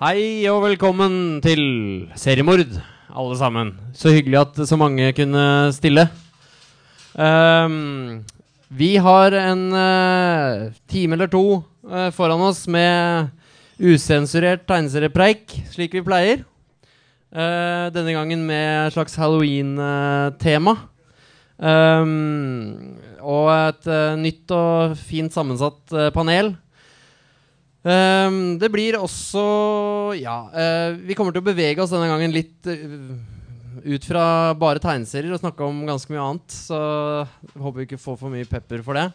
Hei og velkommen til seriemord, alle sammen. Så hyggelig at så mange kunne stille. Um, vi har en uh, time eller to uh, foran oss med usensurert tegneseriepreik, slik vi pleier. Uh, denne gangen med et slags halloween-tema. Um, og et nytt og fint sammensatt panel. Ehm, det blir også Ja, uh, vi kommer til å bevege oss denne gangen litt uh, ut fra bare tegneserier og snakke om ganske mye annet. Så håper vi ikke får for mye pepper for det.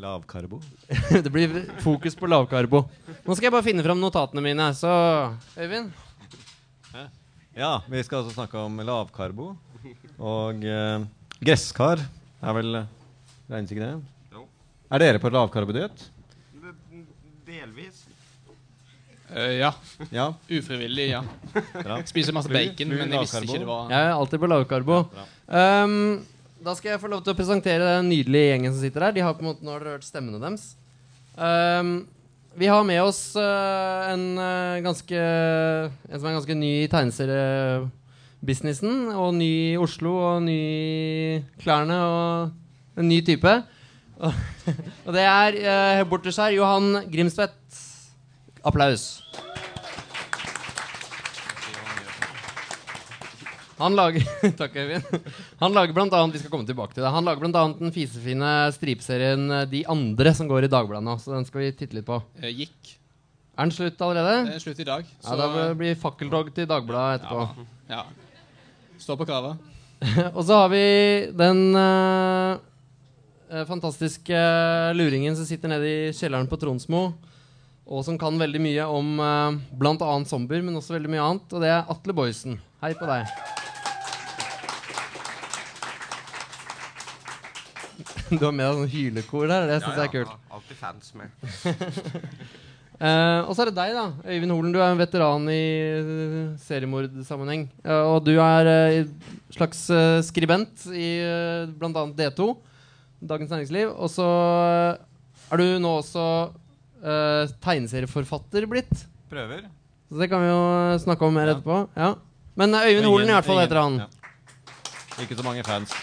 Lavkarbo. det blir fokus på lavkarbo. Nå skal jeg bare finne fram notatene mine. Så Øyvind? Ja, vi skal altså snakke om lavkarbo. Og uh, gresskar er vel Regnes ikke det? Jo. Er dere på lavkarbodiett? Delvis. Uh, ja. Ja. Ufrivillig, ja. Bra. Spiser masse bacon, men jeg visste ikke det var Jeg er alltid på lavkarbo. Ja, um, da skal jeg få lov til å presentere den nydelige gjengen som sitter her. De har på en måte Nå har dere hørt stemmene deres. Um, vi har med oss uh, en uh, ganske En som er ganske ny i tegneseriebusinessen. Og ny i Oslo, og ny i klærne, og en ny type. Og, det er uh, borters her Johan Grimstvedt. Applaus. Han lager Takk, Øyvind. Han lager blant annet, vi skal komme tilbake til det Han lager annet den fisefine stripeserien eh, De andre, som går i Dagbladet nå. Så den skal vi titte litt på. eh, gikk. Er den slutt allerede? Det er slutt i dag. Ja, Da blir det fakkeltog til Dagbladet etterpå. ja. Stå på kravet. Og så har vi den eh, eh, fantastiske luringen som sitter nede i kjelleren på Tronsmo. Og som kan veldig mye om uh, bl.a. zombier, men også veldig mye annet. Og det er Atle Boysen. Hei på deg. Du har med deg sånn hylekor der. Det syns jeg er kult. Ja, Alltid fans med. Uh, og så er det deg, da. Øyvind Holen. Du er en veteran i uh, seriemordsammenheng. Uh, og du er uh, slags eh, skribent i uh, bl.a. D2, Dagens Næringsliv. Og så eh, er du nå også uh, tegneserieforfatter blitt. Prøver. Så det kan vi jo snakke om mer Ja. etterpå. Ja. Men eh, Øyvind Ingen- Holen i hvert fall heter han. ja. Ikke så mange fans.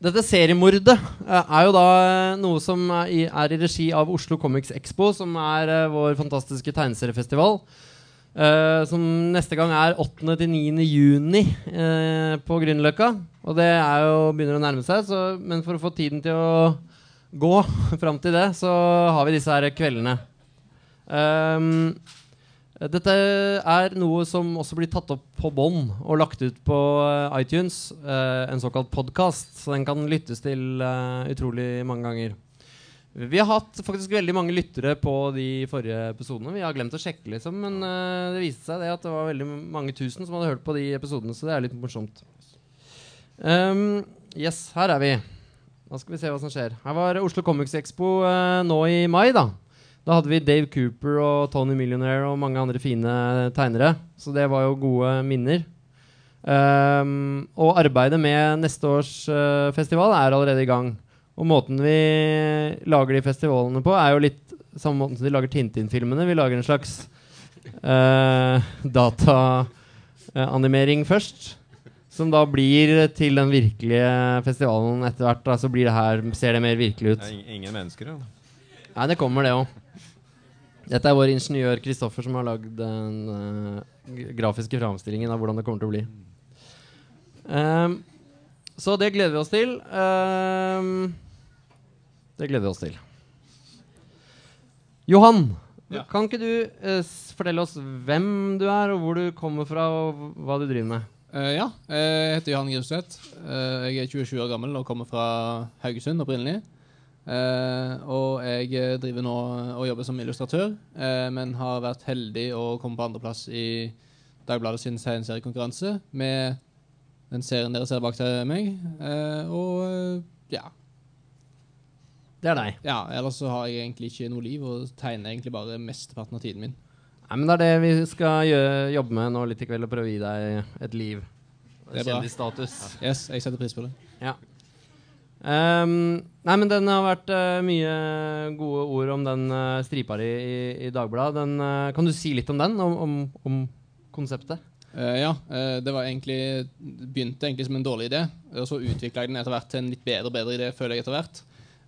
Dette seriemordet eh, er jo da eh, noe som er i, er i regi av Oslo Comics Expo, som er eh, vår fantastiske tegneseriefestival. Eh, som neste gang er 8. til 9. juni eh, på Grünerløkka. Og det er jo, begynner å nærme seg, så, men for å få tiden til å gå fram til det, så har vi disse her kveldene. Um, dette er noe som også blir tatt opp på bånd og lagt ut på eh, iTunes. en såkalt podkast, så den kan lyttes til utrolig mange ganger. Vi har hatt faktisk veldig mange lyttere på de forrige episodene. Vi har glemt å sjekke, liksom, men uh, det viste seg det at det var veldig mange tusen som hadde hørt på de episodene, så det er litt morsomt. Um, yes, her er vi. Da skal vi se hva som skjer. Her var Oslo Comics Expo uh, nå i mai, da. Da hadde vi Dave Cooper og Tony Millionaire og mange andre fine tegnere. Så det var jo gode minner. Um, og arbeidet med neste års uh, festival er allerede i gang. Og måten vi lager de festivalene på, er jo litt samme måten som de lager Tintin-filmene. Vi lager en slags uh, dataanimering først. Som da blir til den virkelige festivalen etter hvert. Da, så blir det her, ser det mer virkelig ut. Det ingen mennesker. Da. Nei, det kommer, det òg. Dette er vår ingeniør Kristoffer som har lagd den uh, grafiske framstillingen av hvordan det kommer til å bli. Um, så det gleder vi oss til. Ehm, det gleder vi oss til. Johan, Ja. kan ikke du uh, fortelle oss hvem du er, og hvor du kommer fra, og hva du driver med? Uh, ja, jeg heter Johan Grimstvedt. Uh, jeg er 27 år gammel og kommer fra Haugesund opprinnelig. Eh, og jeg eh, driver nå og jobber som illustratør, eh, men har vært heldig å komme på andreplass i Dagbladet sin tegneseriekonkurranse med den serien dere ser bak til meg. Eh, og eh, ja. Det er deg. ja. Ellers så har jeg egentlig ikke noe liv og tegner egentlig bare mesteparten av tiden min. Nei, men Det er det vi skal gjøre, jobbe med nå litt i kveld, og prøve å gi deg et liv. Kjendisstatus. Yes, jeg setter pris på det. Ja. Um, nei, men den har vært uh, mye gode ord om den uh, stripa di i, i Dagbladet. Eh, kan du si litt om den? Om, om, om konseptet? Ja, det var egentlig begynte egentlig som en dårlig idé, og så utvikla jeg den etter hvert til en litt bedre og bedre idé, føler jeg etter hvert.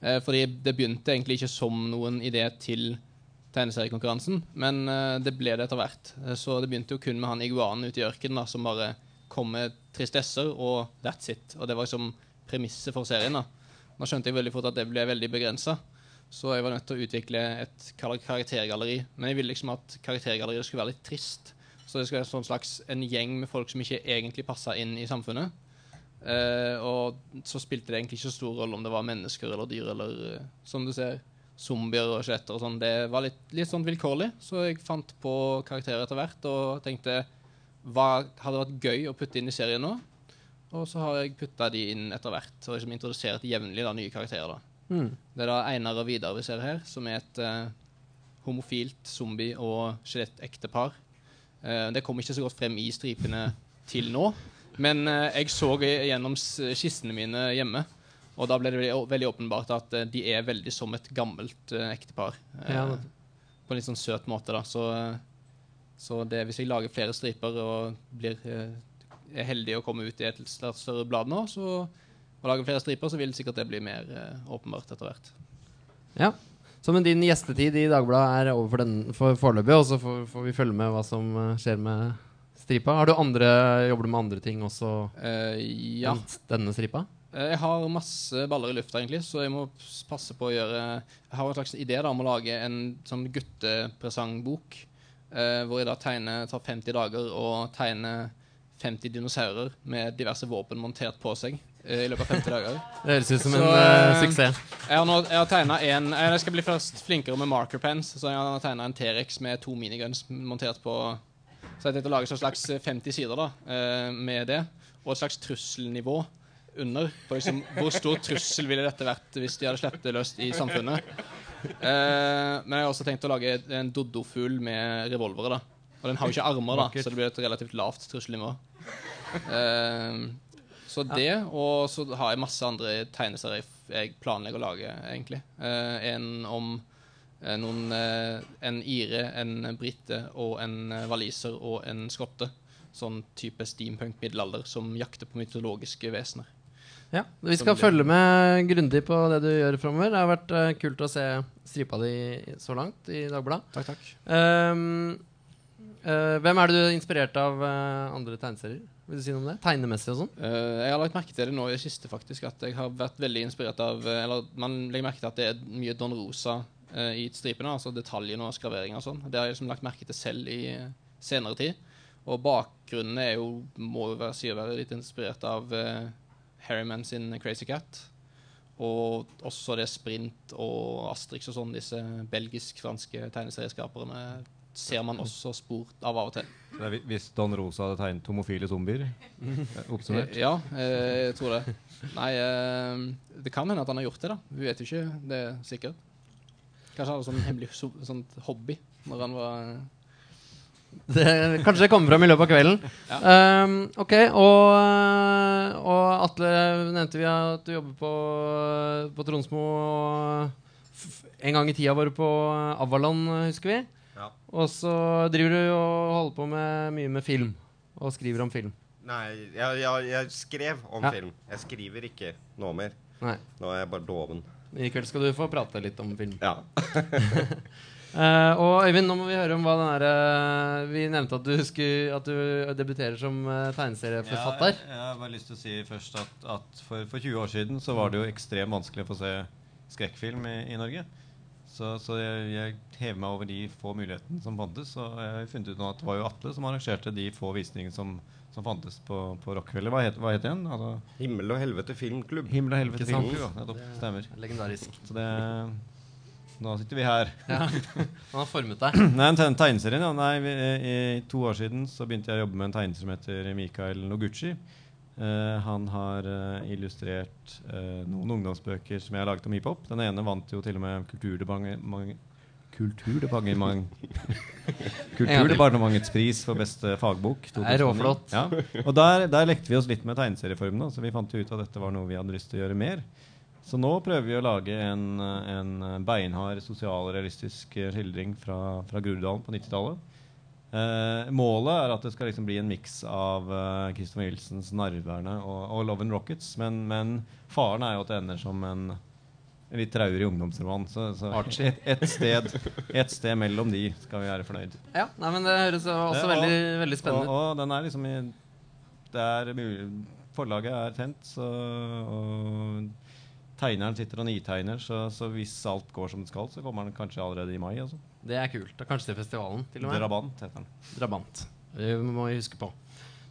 Eh, fordi det begynte egentlig ikke som noen idé til tegneseriekonkurransen, men eh, det ble det etter hvert. Eh, så det begynte jo kun med han iguanen ute i ørkenen da, som bare kom med tristesser, og that's it. Og det var liksom premisset for serien. da. Nå skjønte jeg veldig fort at det ble veldig begrensa, så jeg var nødt til å utvikle et karaktergalleri. Men jeg ville liksom at karaktergalleriet skulle være litt trist. Så det skulle være sånn slags en gjeng med folk som ikke egentlig passa inn i samfunnet. Eh, og så spilte det egentlig ikke så stor rolle om det var mennesker eller dyr eller uh, som du ser, zombier og skjeletter og sånn. Det var litt, litt sånn vilkårlig, så jeg fant på karakterer etter hvert og tenkte hva hadde vært gøy å putte inn i serien nå? Og så har jeg putta de inn etter hvert og liksom introdusert jevnlig nye karakterer. da. Mm. Det er da Einar og Vidar vi ser her, som er et uh, homofilt zombie- og skjelettektepar. Uh, det kom ikke så godt frem i stripene til nå, men eh, jeg så gjennom kistene mine hjemme, og da ble det veldig, veldig åpenbart at eh, de er veldig som et gammelt eh, ektepar. Ja, på en litt sånn søt måte, da. Så, så det, hvis jeg lager flere striper og blir er heldig å komme ut i et større blad nå, så og lager flere striper, så vil sikkert det bli mer åpenbart etter hvert. Ja. Så men din gjestetid i Dagbladet er over for, den, for foreløpig, og så får, får vi følge med hva som skjer med stripa. Har du andre, Jobber du med andre ting også uh, ja. denne stripa? Eh, Jeg har masse baller i lufta, egentlig, så jeg må passe på å gjøre Jeg har en slags idé da, om å lage en sånn guttepresangbok. Eh, hvor jeg da tegner tar 50 dager og tegner 50 dinosaurer med diverse våpen montert på seg eh, i løpet av 50 dager. Det høres ut som Så, en eh, eh, suksess. Jeg har, nå, jeg har tegnet en Jeg skal bli først flinkere med marker pens, så jeg har tegna en T-rex med to miniguns montert på Så jeg tenkte å lage en slags 50 sider da, eh, med det, og et slags trusselnivå under. På liksom, hvor stor trussel ville dette vært hvis de hadde sluppet det løst i samfunnet? Eh, men jeg har også tenkt å lage en doddofugl med revolvere. da Og den har jo ikke armer, da, så det blir et relativt lavt trusselnivå. Eh, så det, og så har jeg masse andre tegneserier jeg planlegger å lage, egentlig. Eh, en om eh, noen eh, En ire, en brite og en eh, waliser og en skotte. Sånn type steampunk middelalder som jakter på mytologiske vesener. Ja, Vi skal det- følge med grundig på det du gjør framover. Det har vært uh, kult å se stripa di så langt i Dagbladet. Takk, takk. Um, uh, hvem er det du er inspirert av uh, andre tegneserier? Vil du si noe om det? Tegnemessig og sånn? Eh, jeg har lagt merke til det nå i det siste, faktisk. At jeg har vært veldig inspirert av eh, Eller man legger merke til at det er mye Don Rosa eh, i stripene. Altså detaljene og skraveringer og sånn. Det har jeg liksom lagt merke til selv i eh, senere tid. Og bakgrunnen er jo, må jo være, si å være litt inspirert av uh, Harryman sin Crazy Cat. Og også det Sprint og Asterix og sånn, disse belgisk-franske tegneserieskaperne, ser man også spor av av og til. Det Hvis Don Rosa hadde tegnet homofile zombier eh, Oppsummert. Eh, Ja, eh, jeg tror det. Nei, eh, det kan hende at han har gjort det, da. Vi vet jo ikke det er sikkert. Kanskje han hadde sånn hemmelig so sånn hobby når han var eh, Det, kanskje det kommer fram i løpet av kvelden. Ja. Um, ok, og, eh, og Atle nevnte vi at du jobber på, på Tronsmo. og En gang i tida var du på Avalon, husker vi. Ja. Og så driver du og holder på med mye med film. Og skriver om film. Nei, jeg, jeg, jeg skrev om Ja. film. Jeg skriver ikke nå mer. Nei. Nå er jeg bare doven. I kveld skal du få prate litt om film. Ja. uh, og Øyvind, nå må vi høre om hva den er eh, Vi nevnte at du, skulle, at du debuterer som uh, tegneserieforfatter. Ja, jeg, jeg har bare lyst til å si først at, at for, for 20 år siden så var det jo ekstremt vanskelig å få se skrekkfilm i, i Norge. Så, så jeg, jeg hever meg over de få mulighetene som fantes. Og jeg har funnet ut nå at det var jo Atle som arrangerte de få visningene som, som fantes på, på Rockefeller. Hva het, hva het den? Altså, Himmel og helvete filmklubb. Himmel og helvete filmklubb, Nettopp. Ja. Stemmer. Legendarisk. Så det Nå sitter vi her. Han har formet deg. Nei, en tegneserie, tegneserien, ja. Nei, vi, I to år siden så begynte jeg å jobbe med en tegner som heter Mikael Noguchi. Uh, han har uh, illustrert uh, noen ungdomsbøker som jeg har laget om hiphop. Den ene vant jo til og med Kulturdepartementet Kulturdepartement Kulturdepartementets pris for beste fagbok. Det er 2009. råflott. Ja. Og der, der lekte vi oss litt med tegneserieformen. Så vi fant jo ut at dette var noe vi hadde lyst til å gjøre mer. Så nå prøver vi å lage en, en beinhard, sosialrealistisk skildring fra, fra Groruddalen på 90-tallet. Eh, målet er at det skal liksom bli en miks av eh, Christopher Wilsons 'Narverne' og, og 'Love and Rockets'. Men, men faren er jo at det ender som en litt traurig ungdomsroman. Så, så et, et, sted, et sted mellom de skal vi være fornøyd. Ja, nei, men Det høres også Ja, og- veldig, veldig spennende ut. Og, og den er liksom i det er mulig, Forlaget er tent, så, og tegneren sitter og nitegner. Så, så hvis alt går som det skal, så kommer den kanskje allerede i mai. Altså. Det er kult. Da kanskje til festivalen, til og med. Drabant heter den. Drabant. Det må vi huske på.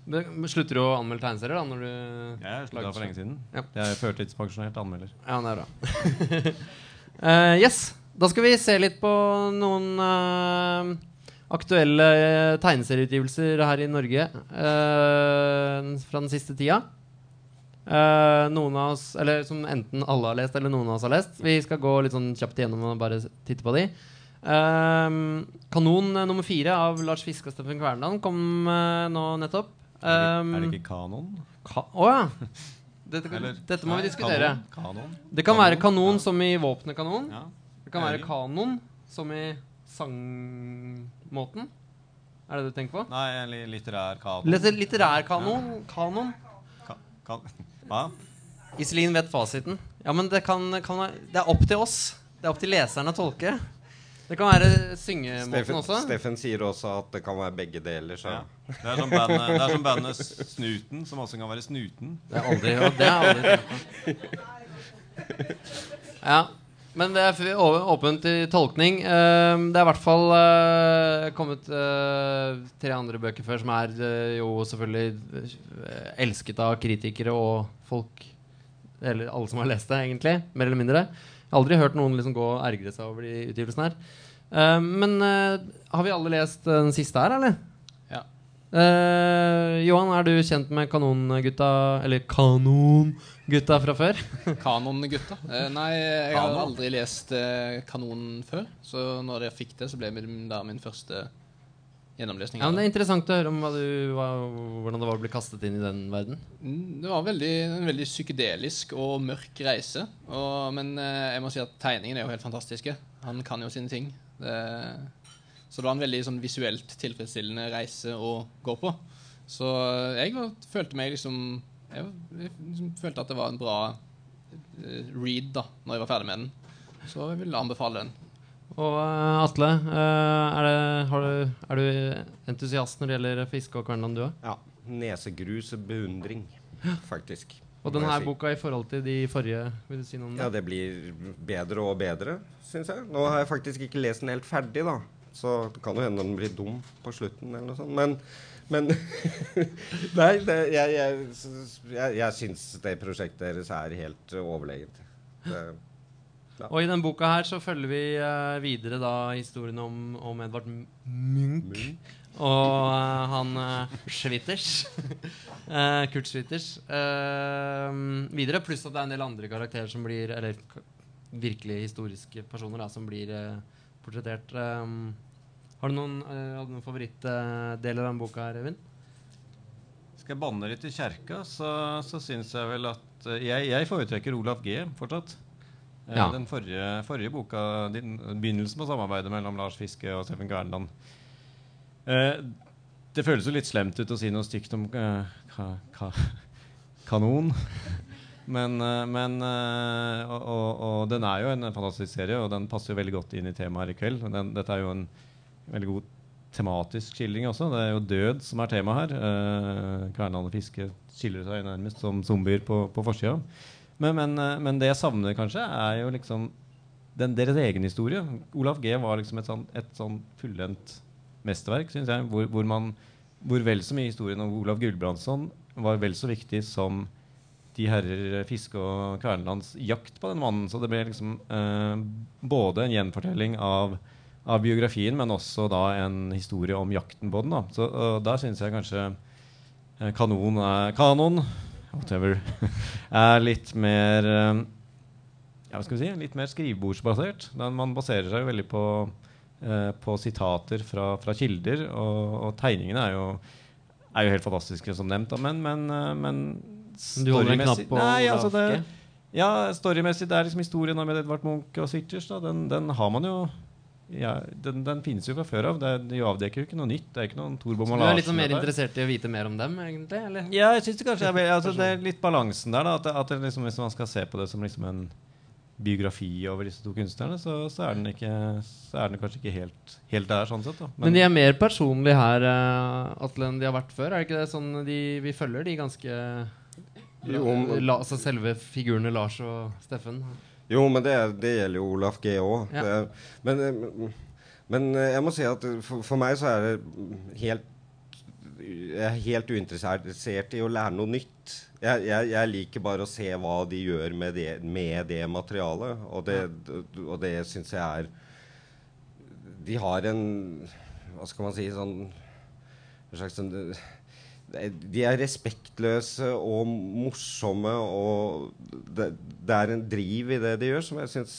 Men, slutter du å anmelde tegneserier da? Når du Jeg slutta for lenge siden. Ja. Jeg er førtidspensjonert anmelder. Ja, det er bra. uh, yes. Da skal vi se litt på noen uh, aktuelle eh, tegneserieutgivelser her i Norge uh, fra den siste tida. Noen av oss, eller Som enten alle har lest, eller noen av oss har lest. Vi skal gå litt sånn kjapt igjennom og bare titte på de. Um, kanon uh, nummer fire av Lars Fiske og Steffen Kverneland kom uh, nå nettopp. Det, Um, er det ikke kanon? Ka Å ja! Dette, Eller- dette må vi diskutere. Kanon? kanon? Det kan være kanon ja. som i våpenet kanon. Ja. Det kan være kanon som i sangmåten. Er det det du tenker på? Nei, litterær kanon. Litter litterær kanon. Kanon. Ka kan Hva? Iselin vet fasiten. Ja, men det, kan, kan det er opp til oss. Det er opp til leserne å tolke. Det kan være syngemåten også. Steffen sier også at det kan være begge deler. Så. Ja. Det er som bandet, det er som bandet Snuten, som også kan være Snuten. Det er aldri, ja, det er aldri. Ja, men det er åpent til tolkning. Eh, det er i hvert fall eh, kommet eh, tre andre bøker før som er eh, jo selvfølgelig elsket av kritikere og folk Eller alle som har lest det, egentlig. Mer eller mindre. Jeg har aldri hørt noen liksom gå og ergre seg over de utgivelsene her. Uh, men uh, har vi alle lest eh, den siste her, eller? Ja. Johan, er du kjent med Kanongutta Eller Kanongutta fra før? Kanongutta? Nei, jeg har aldri lest Kanon før. Så når jeg fikk det, så ble det da min første gjennomlesning. Ja, men Det er interessant å høre om hva du, hva, hvordan det var å bli kastet inn i den verden. Mm, Det var veldig, en veldig psykedelisk og mørk reise. Og, men eh, jeg må si at tegningene er jo helt fantastiske. Han kan jo sine ting. Det, så det var en veldig sånn, visuelt tilfredsstillende reise å gå på. Så jeg var, følte meg liksom Jeg, jeg liksom, følte at det var en bra eh, read da når jeg var ferdig med den. Så jeg vil anbefale den. Og eh, Atle, eh, er, det, har du, er du entusiast når det gjelder fiske og Kverneland, du òg? Ja. Nesegrus beundring, faktisk. Og denne si. boka i forhold til de forrige, vil du si noe om det? Ja, det blir bedre og bedre, syns jeg. Nå har jeg faktisk ikke lest den helt ferdig, da. Så det kan jo hende den blir dum på slutten, eller noe sånt. Men, men Nei, det, jeg, jeg, jeg, jeg syns det prosjektet deres er helt overlegent. Det, Og i denne boka her så følger vi uh, videre da historien om, om Edvard Munch. Munch. Og uh, han uh, Schwitters. uh, Kurt Schwitters. Videre, pluss at det er en del andre karakterer som blir Eller k- virkelig historiske personer da, som blir portrettert. Um, har du noen, uh, noen favorittdeler av den boka her, Evin? Skal jeg banne litt i kjerka, så, så syns jeg vel at jeg, jeg foretrekker Olaf G fortsatt. Eh, Ja. Den forrige, forrige boka, din, begynnelsen på samarbeidet mellom Lars Fiske og Steffen Kverneland. Eh, det føles jo litt slemt ut å si noe stygt om eh, ka, ka, kanon. Men, eh, men eh, og, og, og den er jo en fantastisk serie, og den passer jo veldig godt inn i temaet her i kveld. Den, dette er jo en veldig god tematisk skildring også. Det er jo død som er tema her. Eh, Kverneland og Fiske skiller seg nærmest som zombier på, på forsida. Men, men, eh, men det jeg savner, kanskje, er jo liksom den, deres egen historie. Olaf G var liksom et sånn, et sånn fullendt mesterverk, syns jeg. Hvor, hvor, man, hvor vel så mye historien om Olav Gulbrandsson var vel så viktig som de herrer Fiske og Kvernelands jakt på den mannen. Så det ble liksom eh, både en gjenfortelling av, av biografien, men også da en historie om jakten på den. Da. Så uh, der syns jeg kanskje eh, kanon er kanon, whatever, er litt mer eh, ja, hva skal vi si, litt mer skrivebordsbasert. Man baserer seg jo veldig på, eh, på sitater fra, fra kilder, og, og tegningene er jo, er jo helt fantastiske, som nevnt. Da. Men, men, eh, men Men du holder en knapp på Nei, altså det, Ja, storymessig, det er liksom historien om Edvard Munch og Switchers. Den, den har man jo ja, den, den finnes jo fra før av. Det, er- de avdekker jo ikke noe nytt. Det er ikke noen Torbo Du er litt sånn mer interessert i å vite mer om dem, egentlig? Eller? Ja, jeg synes det kanskje jeg, altså, det er litt balansen der. Da, at at liksom, hvis man skal se på det som liksom en biografi over disse to kunstnerne, så, så, er, den ikke, så er den kanskje ikke helt, helt der. sånn sett da. Men de er mer personlige her, uh, Atle, enn de har vært før? Er det ikke det sånn de, vi følger de ganske la, altså Selve figurene Lars og Steffen? Jo, men det, det gjelder jo Olaf G òg. Ja. Men, eh, men eh, jeg må si at for, for meg så er det helt Jeg er helt uinteressert i å lære noe nytt. Jeg, jeg, jeg liker bare å se hva de gjør med det, med det materialet, og det, og det syns jeg er De har en Hva skal man si sånn en slags sånn de er respektløse og morsomme, og det, det er en driv i det de gjør, som jeg syns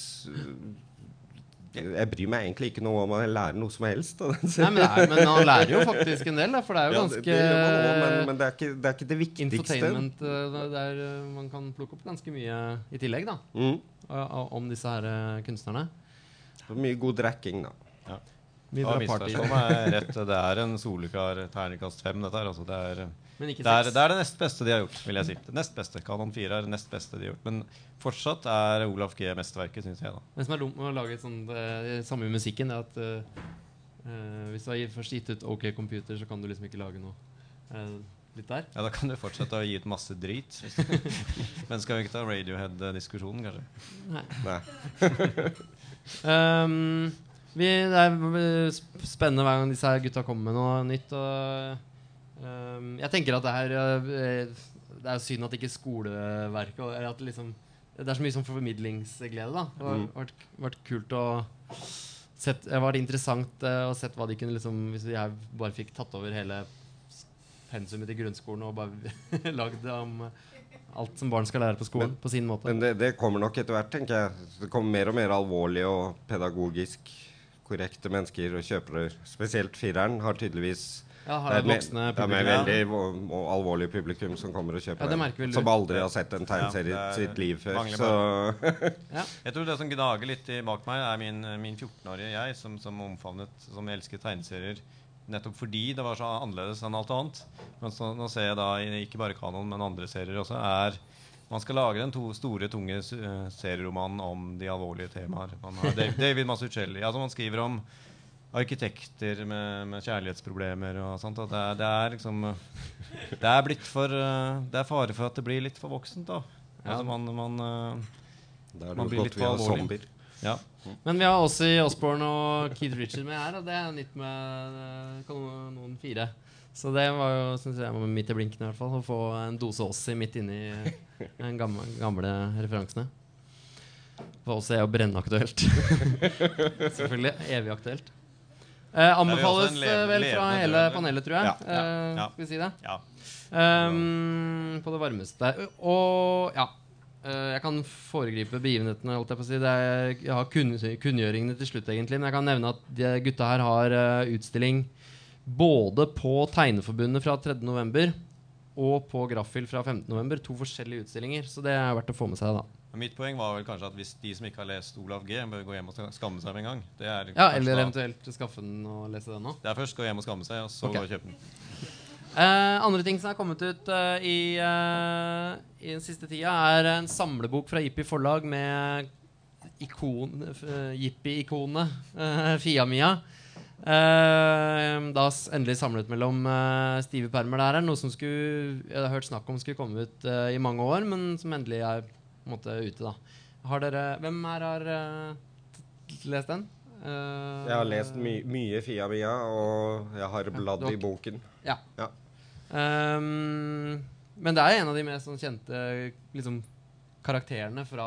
Jeg bryr meg egentlig ikke noe om å lære noe som helst. Nei, men, er, men han lærer jo faktisk en del, da, for det er jo Ja, ganske det, det også, men, men det, er ikke, det er ikke det viktigste. Infotainment uh, der uh, man kan plukke opp ganske mye i tillegg, da. Mm. uh, Om disse her kunstnerne. Mye god drekking, da. Mye drar party. rett. Det er en soleklar terningkast fem, dette her. Altså, det, er, Men ikke det, er, det er det nest beste de har gjort, vil jeg si. Det nest beste. Kanon 4 er det nest beste de har gjort. Men fortsatt er Olaf G mesterverket, syns jeg. da Det som er dumt med å lage sånn det samme med musikken, er at uh, hvis du har først gitt ut OK Computer, så kan du liksom ikke lage noe uh, litt der. Ja, Da kan du fortsette å gi ut masse drit. Men skal vi ikke ta Radiohead-diskusjonen, kanskje? Nei. Um, vi, det er spennende hver gang disse her gutta kommer med noe nytt. Og, um, jeg tenker at det her uh, Det er synd at ikke skoleverket eller at liksom, det er så mye sånn formidlingsglede. da Det har Mm. vært, vært kult å sett, Det var interessant uh, å sett hva de kunne liksom Hvis jeg her bare fikk tatt over hele pensumet til grunnskolen og bare lagd om alt som barn skal lære på skolen, Men- på sin måte. Men det, det kommer nok etter hvert, tenker jeg. Det kommer mer og mer alvorlig og pedagogisk korrekte mennesker og kjøpere. Spesielt fireren har tydeligvis ja, det har er med, voksne det er med veldig og alvorlig publikum som kommer og kjøper Ja, det den. Som aldri har sett en tegneserie Ja, i er- sitt liv før. mangler Så Jeg tror det som gnager litt i bak meg, er min, min 14-årige jeg, som, som omfavnet Som elsket tegneserier nettopp fordi det var så annerledes enn alt annet. Men så, nå ser jeg da, ikke bare kanon, men andre serier også, er man skal lage den to store, tunge uh, serieromanen om de alvorlige temaer. Man har Dav- David Mazzucchelli. Altså man skriver om arkitekter med, med kjærlighetsproblemer og sånt. Og det, er, det er liksom Det er blitt for uh, Det er fare for at det blir litt for voksent, da. Altså man, man da er Man blir litt for alvorlig. Ja. Men vi har også Osborne og Keith Richard med her, og det er nytt med eh, Kanon noen fire. Så det var jo synes jeg var midt i blinken i hvert fall, å få en dose Ossi midt inni de gamle, gamle referansene. For Ossi er jo brennaktuelt. Selvfølgelig. Evig aktuelt. Eh, anbefales eh, vel fra hele panelet, tror jeg. Ja, ja, Eh. Skal vi si det? ja. Ehm, på det varmeste. Og ja. eh, jeg kan foregripe begivenhetene. Jeg, på å si. det er, jeg har kun, kunngjøringene til slutt, egentlig. Men jeg kan nevne at de gutta her har eh, utstilling både på Tegneforbundet fra 3.11. og på Graffil fra 15.11. To forskjellige utstillinger. Så det er verdt å få med seg. da Mitt poeng var vel kanskje at hvis de som ikke har lest Olav G, bør gå hjem og skamme seg med en gang. Det er, Ja, Eller da- eventuelt skaffe den og lese den òg. det er først gå hjem og skamme seg, og så okay. gå og kjøpe den. Eh, andre ting som er kommet ut eh, i, eh, i den siste tida, er en samlebok fra Jippi forlag med ikon, uh, Jippi-ikonet uh, Fia-Mia. Eh, da endelig samlet mellom uh, stive permer. Der er noe som skulle, jeg har hørt snakk om skulle komme ut uh, i mange år, men som endelig er en måte ute. da Har dere, Hvem her har lest den? Jeg har lest my mye Fia Mia, og jeg har bladd i boken. Ja. Ja. Um, men det er en av de mest sånn, kjente liksom, karakterene fra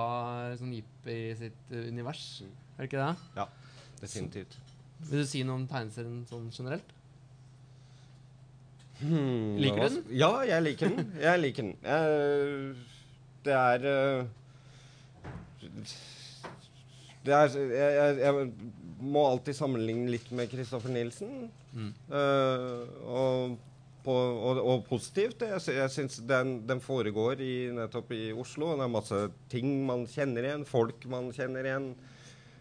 sånn Jippi sitt uh, univers. Er det ikke det? Definitivt. Vil du si noe om tegneserien sånn generelt? Hmm, Liker du den? Ja, jeg liker den. Jeg liker den. Jeg, det er eh, Det er jeg, jeg, må alltid sammenligne litt med Christoffer Nielsen. Mm. Uh, og på, og, og positivt. Jeg, jeg syns den, den foregår i, nettopp i Oslo. og Det er masse ting man kjenner igjen, folk man kjenner igjen.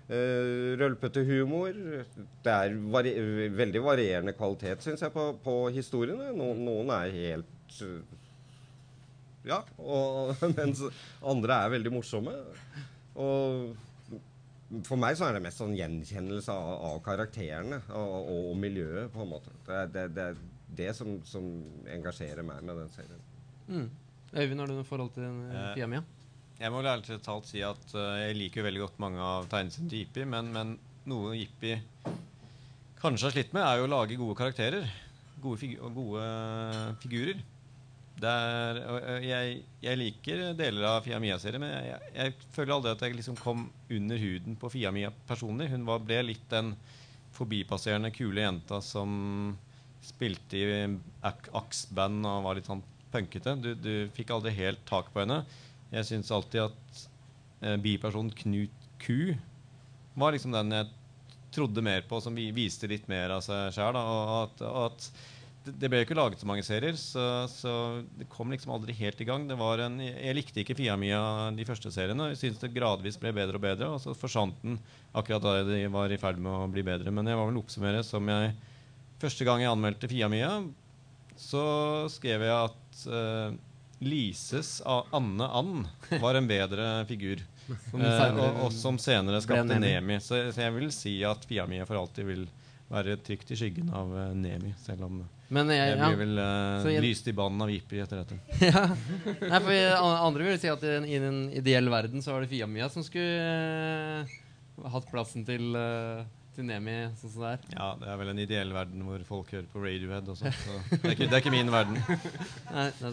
Uh, rølpete humor. Det er vari veldig varierende kvalitet, syns jeg, på, på historiene. No, noen er helt uh, Ja. Og, mens andre er veldig morsomme. Og for meg så er det mest sånn gjenkjennelse av, av karakterene og, og miljøet, på en måte. Det er det, det, er det som, som engasjerer meg med den serien. Mm. Øyvind, har du noe forhold til den? uh, Fiamia? Jeg må ærlig talt si at eh, jeg liker veldig godt mange av tegneseriene til Jippi, men, men noe Jippi kanskje har slitt med, er jo å lage gode karakterer. Gode, figu gode figurer. Det er, og, og jeg, jeg liker deler av Fia Mia-serien, men jeg, jeg, føler aldri at jeg liksom kom under huden på Fia Mia personlig. Hun var, ble litt den forbipasserende, kule jenta som spilte i Axe-band og var litt sånn punkete. Du, du fikk aldri helt tak på henne. Jeg syns alltid at eh, bipersonen Knut Q var liksom den jeg trodde mer på, som vi, viste litt mer av seg sjøl. Og og at det, ble jo ikke laget så mange serier, så, så det kom liksom aldri helt i gang. En, jeg likte ikke Fia Mia de første seriene. Jeg syntes det gradvis ble bedre og bedre, og så forsvant den akkurat da de var i ferd med å bli bedre. Men jeg var vel oppsummere som jeg Første gang jeg anmeldte Fia Mia, så skrev jeg at eh, Lises av Anne Ann var en bedre figur. Eh, og, og som senere skapte Nemi. Så, så jeg vil si at Fia mi for alltid vil være trygt i skyggen av uh, Nemi. Selv om Men jeg, jeg blir vel uh, jeg- lyst i banen av Jippi etter dette. ja. Nei, for andre vil si at i en, i en ideell verden så var det Fiamia som skulle uh, hatt plassen til, eh, til Nemi, sånn som det er. Ja, det er vel en ideell verden hvor folk hører på Radiohead også. Så det er ikke, det er ikke min verden. Nei, ja,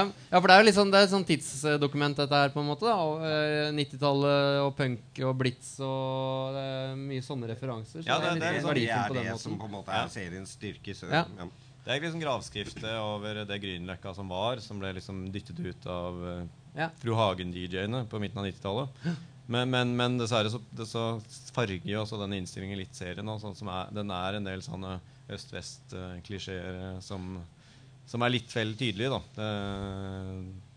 ja, for det er jo litt sånn, det er et sånn tidsdokument, dette her, på en måte. da eh, 90-tallet og punk og blitz og det er mye sånne referanser. Så Ja, det- det er liksom- verdifullt på den det som på en måte er seriens styrke. Så, Ja. ja. Det er liksom gravskriftet over det Grünerløkka som var, som ble liksom dyttet ut av eh, Ja. Fru Hagen-DJ-ene på midten av 90-tallet. Men, men, men dessverre så, det så farger jo også denne innstillingen litt serien. Og sånn er, den er en del sånne øst-vest-klisjeer eh, som, som er litt vel tydelige. Det,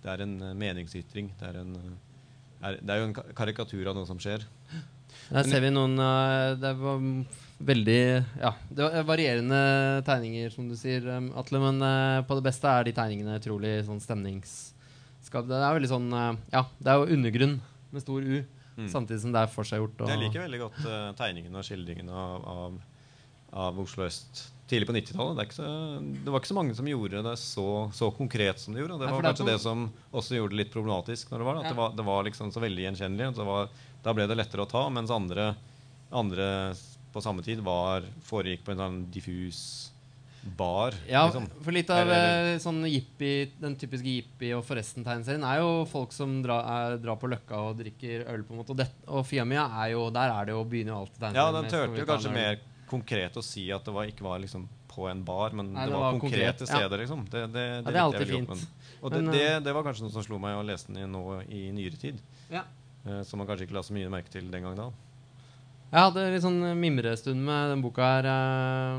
det er en eh, meningsytring. Det er, en, eh, er, det er jo en karikatur av noe som skjer. Der ser vi noen eh, Det var veldig Ja, det var varierende tegninger, som du sier, Atle. Men eh, på det beste er de tegningene utrolig sånn stemningsskapte. Det er veldig sånn eh, Ja, det er jo undergrunn med stor U, Mm. samtidig som det er forseggjort. Jeg liker veldig godt uh, tegningene og skildringene av, av, av Oslo øst tidlig på 90-tallet. Det, det var ikke så mange som gjorde det så, så konkret som de gjorde. Det var er kanskje det som også gjorde det litt problematisk. når Det var at Ja. det, var, det var liksom så veldig gjenkjennelig. var, da ble det lettere å ta, mens andre, andre på samme tid var, foregikk på en sånn diffus bar. Ja, liksom. for litt av eh, sånn jippi, den typiske jippie- og Forresten-tegneserien er jo folk som drar, er, drar på Løkka og drikker øl, på en måte. Og, det, og Fiamia er jo Der er det jo begynner jo alltid Ja, den turte jo kanskje mer konkret å si at det var, ikke var liksom på en bar, men Nei, det, det var, var konkrete konkret, ja. steder. liksom. Det, det, det, Ja, det er alltid fint. men- Og det, Men, det, eh, det var kanskje noe som slo meg å lese den i nå i nyere tid. Ja. Uh, som man kanskje ikke la så mye merke til den gang da. Jeg hadde litt sånn mimrestund med den boka her eh,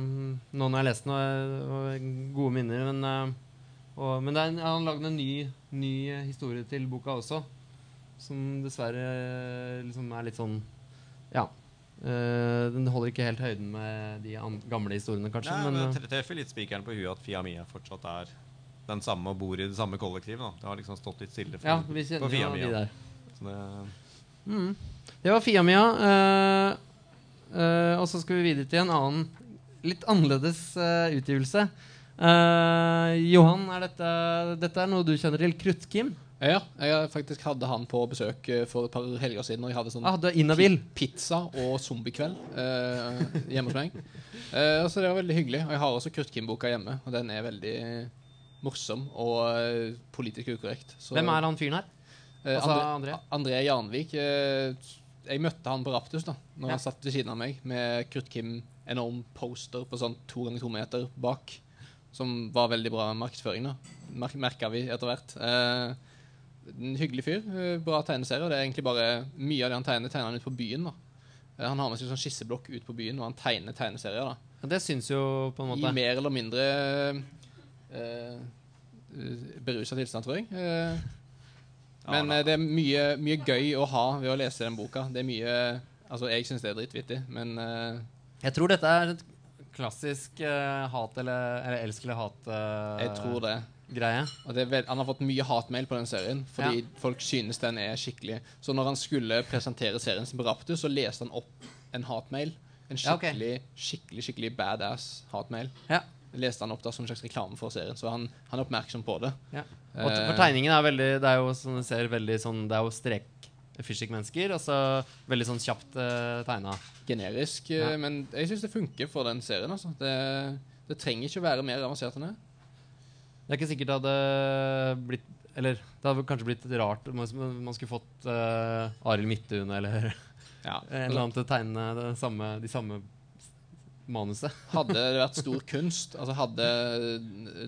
nå når jeg leste den. Og, gode minner. Men, eh, og, men er han lagde en ny, ny historie til boka også. Som dessverre eh, liksom er litt sånn Ja. den holder ikke helt høyden med de gamle historiene, kanskje. Nei, men, men treffer litt spikeren på huet at Fia Mia fortsatt er den samme og bor i det samme kollektivet. da. Det har liksom stått litt stille for, ja, vi på kjenner Fia jo de der. Så det, Mm. Det var Fiamia. Uh, uh, og så skal vi videre til en annen, litt annerledes uh, utgivelse. Johan, er dette, dette er noe du kjenner til? Kruttkim? Ja, jeg faktisk hadde han på besøk for et par helger siden. Og jeg hadde sånn Ah, pizza og zombiekveld eh, hjemme hos meg. Eh, så det var veldig hyggelig. Og jeg har også Krutt-Kim-boka hjemme, og den er veldig morsom og politisk ukorrekt. Så, Hvem er han fyren her? Eh, Altså, André, André? Jarnvik Janvik. eh, jeg møtte han på Raptus da Når Ja. han satt ved siden av meg med Krutt-Kim enorm poster på sånn to ganger to meter bak. Som var veldig bra markedsføring. da Mer Merka vi etter hvert. Eh, en hyggelig fyr. bra tegneserie. og Det er egentlig bare mye av det han tegner, tegner han ut på byen. da Han har med seg sånn skisseblokk ut på byen, og han tegner tegneserier. da Ja, det syns jo på en måte I mer eller mindre eh, berusa tilstand, tror jeg. Eh, men eh, det er mye, mye gøy å ha ved å lese den boka. Det er mye Altså, jeg syns det er dritvittig, men eh, Jeg tror dette er et klassisk uh, hat eller, eller elsk eller hat-greie. jeg tror det. Og det er vel, Han har fått mye hatmail på den serien fordi folk synes den er skikkelig. Så når han skulle presentere serien sin på Raptus, så leste han opp en hatmail. En Ja, okay. skikkelig, skikkelig, skikkelig badass hatmail. Ja. Leste han opp da som en slags reklame for serien, så han, han er oppmerksom på det. Og Eh, for tegningen er veldig Det er jo som du ser veldig sånn Det er jo strek-fishing-mennesker. Altså veldig sånn kjapt uh, tegna. generisk, eh, Ja. men jeg syns det funker for den serien. Altså. Det, det trenger ikke å være mer avansert enn det. Det er ikke sikkert det hadde blitt Eller det hadde kanskje blitt rart om man skulle fått uh, Arild Midthun eller Ja. en eller annen til å tegne samme, de samme manuset. Hadde det vært stor kunst, altså hadde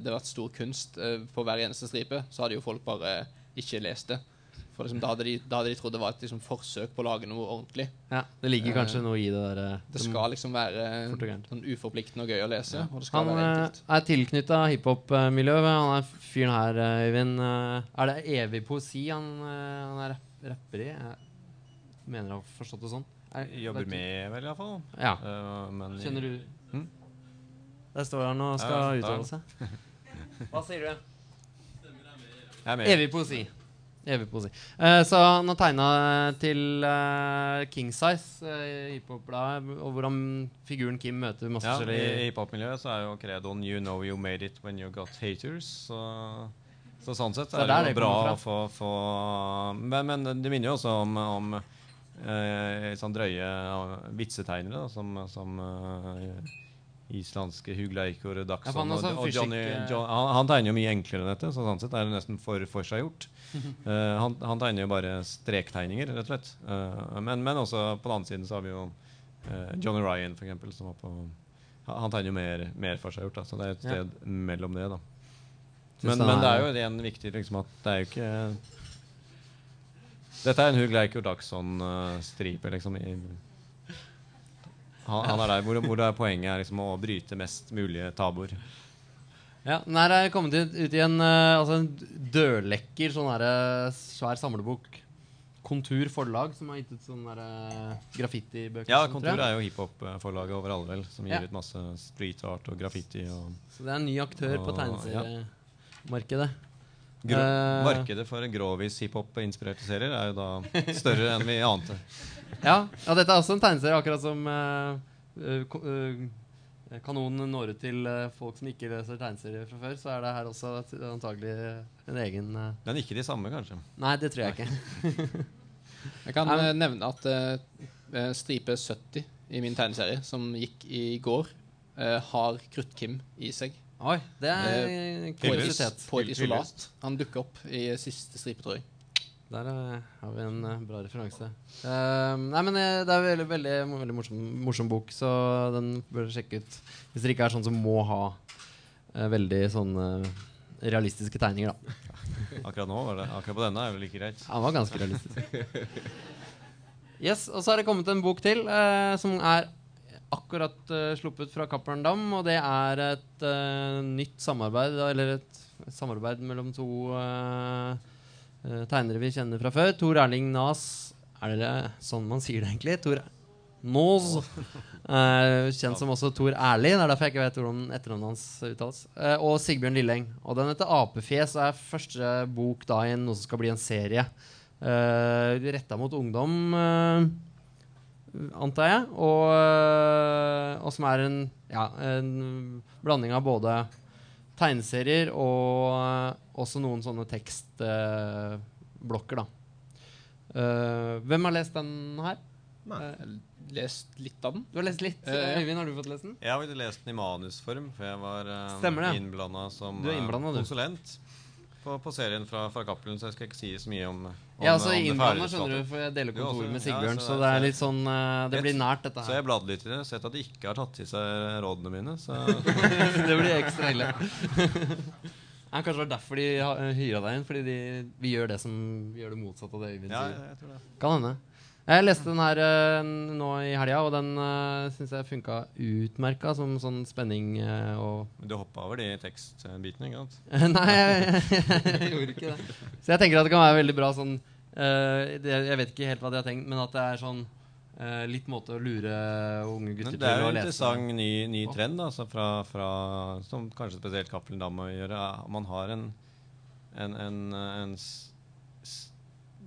det vært stor kunst eh, på hver eneste stripe, så hadde jo folk bare ikke lest det. For liksom, da, hadde de, da hadde de trodd det var et liksom, forsøk på å lage noe ordentlig. Ja, Det ligger Eh, kanskje noe i det der. eh, Det skal liksom være sånn uforpliktende og gøy å lese. Skal Han eh, er tilknytta hiphop-miljøet. Han er fyren her, eh, Øyvind. eh, Er det evig poesi han, eh, han er rapper i? Jeg mener å ha forstått det sånn. Er, Jobber vet med, vel, iallfall. Ja. Uh, men Kjenner du Hm? Der står han og skal Ja, uttale seg. Hva sier du? Jeg er med. Evig poesi. Evig poesi. Uh, så han har tegna til uh, King Size, uh, hiphop-bladet, og hvordan figuren Kim møter masse Ja, I forskjellige i hiphop-miljøet så er jo credoen 'You know you made it when you got haters'. Så, så sånn sett Så er det det det jo bra å få, få men, men det minner jo også om, om eh, sånn drøye eh, vitsetegnere, da, som, som eh, islandske Hugleikor Ja, for Dagsson han er og, sånn og Johnny, eh. John, han, han tegner jo mye enklere enn dette, så sånn sett er det nesten for forseggjort. Uh, han, han tegner jo bare strektegninger, rett og slett. Uh, men, men også på den andre siden så har vi jo uh, Johnny Ryan, for eksempel, som var på han han tegner jo mer, mer forseggjort, da, så det er et Ja. sted mellom det. da men, det men det er jo en viktig liksom at det er jo ikke Dette er en Hugh Leikjord Dagsson-stripe. liksom. I, han, han er der hvor, hvor det er poenget er liksom å bryte mest mulige tabuer. Ja, den her er kommet ut, ut i en, eh, altså en dørlekker, sånn her, eh, svær samlebok. Kontur forlag, som har gitt ut sånne uh, eh, graffitibøker. Ja, Kontur er jo hiphop-forlaget over alle, vel, som gir Ja. ut masse street art og graffiti. og Så det er en ny aktør på tegneseriemarkedet. tegneseriemarkedet. Grå, Eh. Markedet for grovis hiphop-inspirerte serier er jo da større enn vi ante. Ja, ja, dette er også en tegneserie, akkurat som uh, uh, Kanonen når ut til folk som ikke leser tegneserier fra før. Så er det her også antagelig en egen uh, Men ikke de samme, kanskje. Nei, det tror jeg ikke. Jeg kan eh, nevne at stripe 70 i min tegneserie, som gikk i går, har Krutt-Kim i seg. Oi, det er Hyggelig. kuriositet. På et isolat. Han dukker opp i siste stripe, tror jeg. Der eh, har vi en uh, bra referanse. Uh, nei, men uh, det er veldig, veldig, veldig morsom, morsom bok, så den bør dere sjekke ut. Hvis dere ikke er sånn som må ha eh, veldig sånn eh, realistiske tegninger, da. Akkurat nå var det, akkurat på denne er det like greit. Han var ganske realistisk. Yes, Og så har det kommet en bok til eh, som er akkurat uh, sluppet fra Cappelen Dam. Og det er et uh, nytt samarbeid, eller et samarbeid mellom to uh, tegnere vi kjenner fra før. Tor Erling Nas Er det sånn man sier det, egentlig? Tor Nås. Kjent som også Tor Erling Det er derfor jeg ikke vet hvordan etternavnet hans uttales. Og Sigbjørn Lilleng. Og den heter Apefjes og er første bok da i noe som skal bli en serie. Uh, Retta mot ungdom, antar jeg. Og, eh, og som er en, ja, en blanding av både tegneserier og eh, også noen sånne tekstblokker, da. Uh, hvem har lest den her? Nei. Eh, Lest litt av den. du har lest litt. Øyvind, har du fått lest den? Jeg har ikke lest den i manusform, for jeg var uh, innblanda som Du er eh, innblandet, du. På, på serien fra, fra Cappelen, så jeg skal ikke si så mye om, om Ja, altså om innblanda, skjønner du, for jeg deler også, kontor med ja, Sigbjørn. så så det- det er litt sånn eh, Det blir nært, dette her. Så jeg bladde litt i det, sett at de ikke har tatt til seg rådene mine. Så det blir ekstra ille. Ja, kanskje det var derfor de ha- hyra deg inn, fordi de, vi gjør det som vi gjør det motsatte av det Øyvind ja, jeg tror det. Kan hende. Jeg leste den her uh, nå i helga, og den uh, syns jeg funka utmerka som sånn spenning uh, og Du hoppa over de tekstbitene, ikke sant? Nei, jeg, jeg gjorde ikke det. Så jeg tenker at det kan være veldig bra sånn eh, det, Jeg vet ikke helt hva de har tenkt, men at det er sånn eh, litt måte å lure unge gutter Men det er jo å en interessant ny, ny trend, altså fra, fra, som kanskje spesielt Cappelen Dam å gjøre. Man har en, en, en, en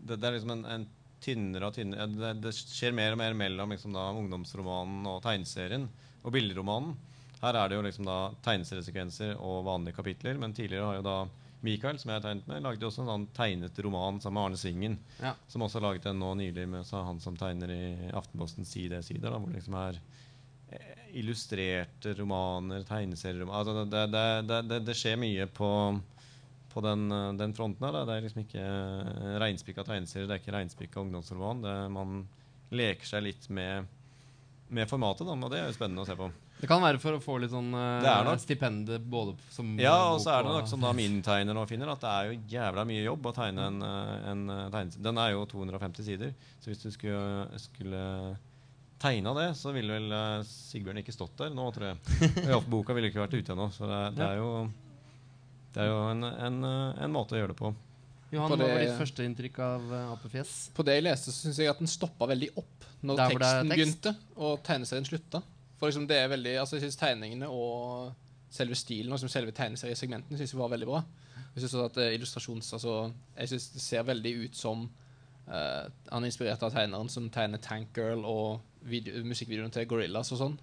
det, det er liksom en tynnere og tynnere det, det skjer mer og mer mellom liksom da, ungdomsromanen og tegneserien og bilderomanen. Her er det jo liksom da tegneseriesekvenser og vanlige kapitler, men tidligere har jo da Michael, som jeg har tegnet med, lagde jo også en sånn tegnet roman sammen med Arne Svingen. Ja. Som også har laget en nå nylig med han som tegner i Aftenposten Side-sider. da, Hvor det liksom er eh, illustrerte romaner, tegneserieromaner altså det, det, det, det, det skjer mye på, på den, eh, den fronten her. Da. Det er liksom ikke eh, reinspikka tegneserier, det er ikke reinspikka ungdomsroman. Det, man leker seg litt med, med formatet, da, og det er jo spennende å se på. Det kan være for å få litt sånn uh, er stipend både som Ja, og så er det nok som da min tegner nå finner, at det er jo jævla mye jobb å tegne en, en tegneserie. Den er jo 250 sider, så hvis du skulle, skulle tegna det, så ville vel Sigbjørn ikke stått der nå, tror jeg. Og boka ville ikke vært ute ennå, så det, er- det er jo det er jo en, en, eh, en måte å gjøre det på. Johan, det hva var det- ditt første inntrykk av uh, Apefjes? På det jeg leste, så syns jeg at den stoppa veldig opp når Der er teksten tekst? begynte og tegneserien slutta. For liksom det er veldig Altså jeg synes tegningene og selve stilen og liksom selve tegneseriesegmentene synes jeg var veldig bra. Jeg synes at eh, illustrasjons Altså jeg synes det ser veldig ut som uh, Han er inspirert av tegneren som tegner Tank Girl og video, musikkvideoen til Gorillas og sånn.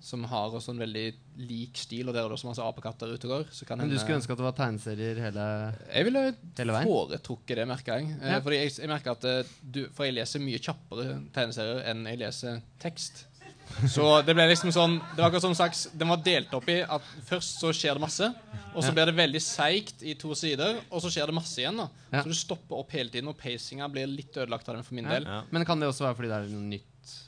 Som har også en veldig lik stil, og der er det også masse apekatter ute og går. Så kan Men du hende- skulle ønske at det var tegneserier hele jeg ville Hele veien? foretrukket det, merker jeg. Eh, Ja. Fordi jeg, jeg merker at eh, du, For jeg leser mye kjappere tegneserier enn jeg leser tekst. Så det ble liksom sånn Det var akkurat som sagt slags Den var delt opp i at først så skjer det masse, og så Ja. blir det veldig seigt i to sider, og så skjer det masse igjen. da Ja. Så du stopper opp hele tiden, og pacinga blir litt ødelagt av den for min Ja. del. Ja. Men kan det også være fordi det er noe nytt?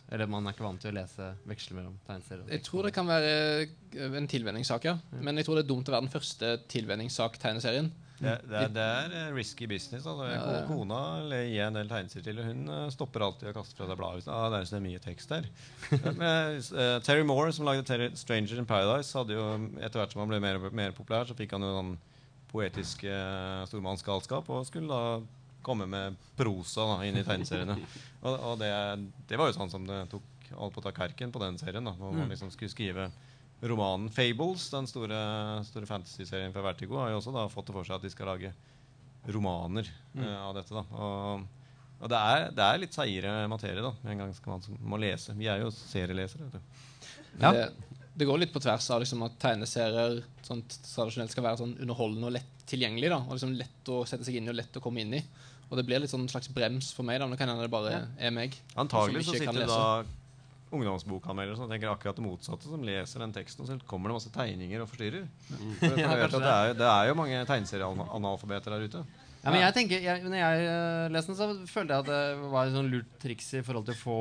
Eller man er ikke vant til å lese veksle mellom tegneserier? Jeg tror det kan være eh, en tilvenningssak, ja. Men jeg tror det er dumt å være den første tilvenningssak-tegneserien. Det, det, det er eh, risky business. Altså. Ja, Ko-. Kona eller gir en del tegneserier til, og hun eh, stopper alltid å kaste fra seg bladet. Ah, det er så mye tekst der. Men, uh, Terry Moore, som lagde Terry, 'Stranger in Paradise', hadde jo etter hvert som han ble mer, mer populær, så fikk han jo sånn poetisk uh, stormannsgalskap og skulle da komme med prosa da, inn i tegneseriene. Og, og det, det var jo sånn som det tok alt på å ta kerken på den serien. da, Hvor man liksom skulle skrive romanen Fables, den store, store fantasy-serien fra Vertigo, har jo også da fått det for seg at de skal lage romaner eh, av dette. da Og, og det, er, det er litt seigere materie da med en gang skal man som- må lese. Vi er jo serielesere. vet du. Ja. Det, det går litt på tvers av liksom, at tegneserier sånn, tradisjonelt skal være sånn underholdende og lett tilgjengelig. Da, og liksom Lett å sette seg inn i og lett å komme inn i. Og det blir litt sånn slags brems for meg. da Nå kan hende det bare er meg. Antagelig så sitter det da ungdomsbokanmeldere som tenker akkurat det motsatte, som leser den teksten, og så kommer det masse tegninger og forstyrrer. For jeg vet det, er, det er jo mange tegneserieanalfabeter der ute. Ja, men jeg tenker, jeg, når jeg uh, leste den, så følte jeg at det var et sånn lurt triks i forhold til å få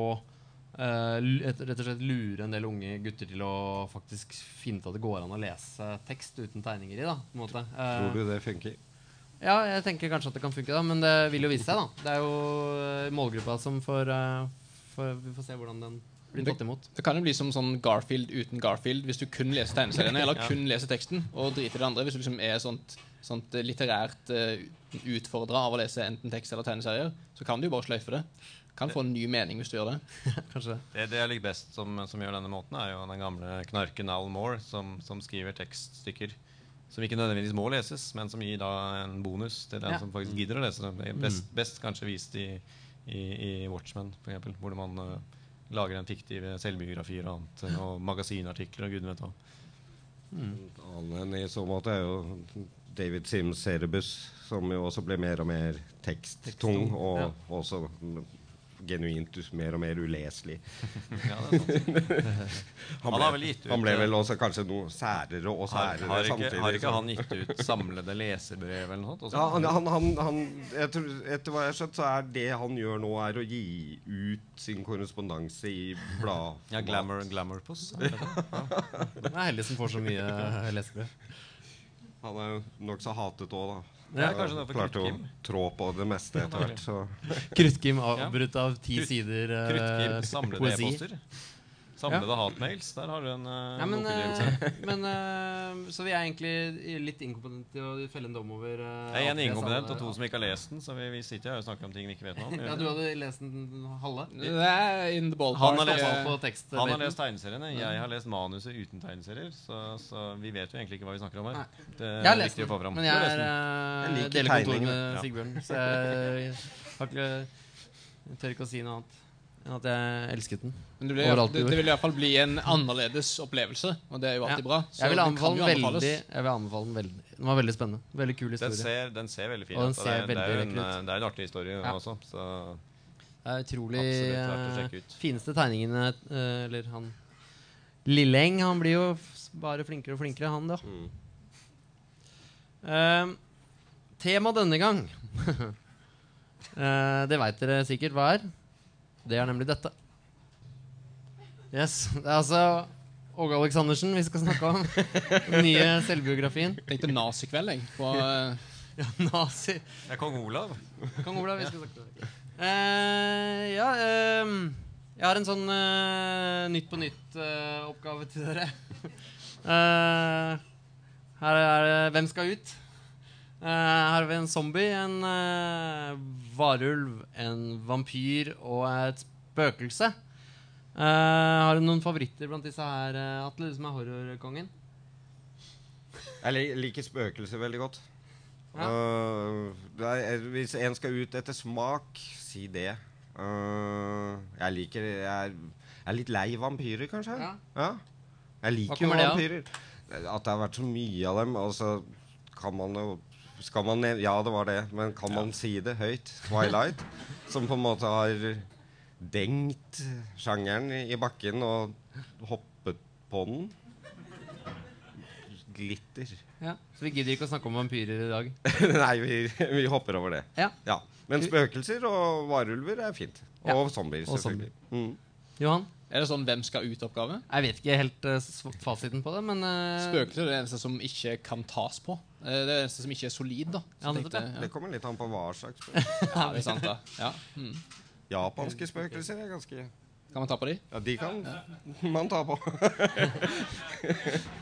Uh, rett og slett lure en del unge gutter til å faktisk finne ut at det går an å lese tekst uten tegninger i. da på en måte. Uh, Tror du det funker? Ja, jeg tenker kanskje at det kan funke, da men det vil jo vise seg. da Det er jo eh, målgruppa som får, eh, får Vi får se hvordan den blir tatt imot. Det kan jo bli som sånn Garfield uten Garfield hvis du kun leser tegneseriene, eller Ja. kun leser teksten, og driter i det andre. Hvis du liksom er sånt, sånt eh, litterært uh, utfordra av å lese enten tekst eller tegneserier, så kan du jo bare sløyfe det. Kan få en ny mening hvis du gjør det. Kanskje det. Det, det jeg liker best som, som gjør denne måten, er jo den gamle knarken Al Moore, som, som skriver tekststykker som ikke nødvendigvis må leses, men som gir da en bonus til den Ja. som faktisk gidder å lese det. Det Best, best kanskje vist i, i, i Watchmen, f.eks., hvor man uh, lager en fiktive selvbiografier og annet, og magasinartikler og gud vet hva. Annen i så måte er jo David Sims Cerebus, som jo også ble mer og mer teksttung, og ja. også mm, genuint mer og mer uleselig. Ja, det er sant. Han Han vel gitt ut, han ble eh, vel også kanskje noe særere og særere har, ikke, samtidig. har ikke han gitt ut samlede leserbrev eller noe sånt? også? ja, han, han, han, han, jeg tror, etter hva jeg har skjønt, så er det han gjør nå, er å gi ut sin korrespondanse i blad. Ja, Glamour, glamour Puss. er? Er heldig som får så mye eh, lesebrev. Han er nokså hatet òg, da. Er kanskje det Klarte å trå på det meste etter hvert. Så. Kruttkim avbrutt av ti sider poesi. Kruttkim, samlede ja. Hatmails. Der har du en uh, Ja, men, eh, men uh, Så vi er egentlig litt inkompetente til å felle en dom over uh, Jeg er en inkompetent og to som ikke har lest den, så vi, vi sitter her og snakker om ting vi ikke vet noe om. Ja, du hadde lest den halve? In the ballpark. Han har lest Eh, tekst. Han har lest tegneseriene, jeg har lest manuset uten tegneserier. Så, så vi vet jo egentlig ikke hva vi snakker om her. Det Jeg har er lest viktig å få den, fram. men jeg er eh, Jeg liker ja. Sigbjørn, så jeg har ikke jeg tør ikke å si noe annet enn at jeg elsket den. Men det, blir, Overalt det, det vil iallfall bli en annerledes opplevelse, og det er jo alltid Ja. bra. Så Jeg vil den anbefale kan den jo veldig. Jeg vil anbefale Den veldig Den var veldig spennende. Veldig kul Den historie. ser, den ser veldig fin ut. det, er- det, er jo en, en artig historie Ja. også. Så Det er utrolig Absolutt eh. Fineste tegningene eh, Eller han Lilleng, han blir jo f- bare flinkere og flinkere, han da. Mm. Uh, tema denne gang uh, Det veit dere sikkert hva er. Det er nemlig dette. Yes, Det er altså Åge Aleksandersen vi skal snakke om. Den nye selvbiografien. Tenkte nazikveld, jeg. På, eh, Ja, nazi. Det er kong Olav. Kong Olav, vi skal snakke om det. Eh, ja, ehm, jeg har en sånn uh, Nytt på nytt-oppgave til dere. Eh, her er det Hvem skal ut? Eh, her har vi en zombie, en uh, varulv, en vampyr og et spøkelse. Eh, har du noen favoritter blant disse her, eh, Atle, du som er horrorkongen? Jeg liker spøkelser veldig godt. Ja. Uh, er, hvis en skal ut etter smak, si det. Uh, jeg liker jeg er, jeg er litt lei vampyrer, kanskje. Ja. Jeg liker jo vampyrer. At det har vært så mye av dem. Og så kan man jo skal man, Ja, det var det, men kan man si det høyt? Twilight, som på en måte har dengt sjangeren i bakken og hoppet på den. Glitter. Ja. Så vi gidder ikke å snakke om vampyrer i dag. Nei, vi, vi hopper over det. Ja. Men spøkelser og varulver er fint. Ja. Og selvfølgelig. Og selvfølgelig. Mm. Johan? er det sånn Hvem skal ut-oppgave? Jeg vet ikke helt uh, fasiten på det, men Uh, Spøkelser er det eneste som ikke kan tas på. Eh, Det er det eneste som ikke er solid. da Ja, tenkte nettopp, jeg, Det kommer litt an på hva slags spøkelser. ja. ja, det er sant da ja. mm. Japanske spøkelser er ganske Kan man ta på de? Ja, de kan man ta på.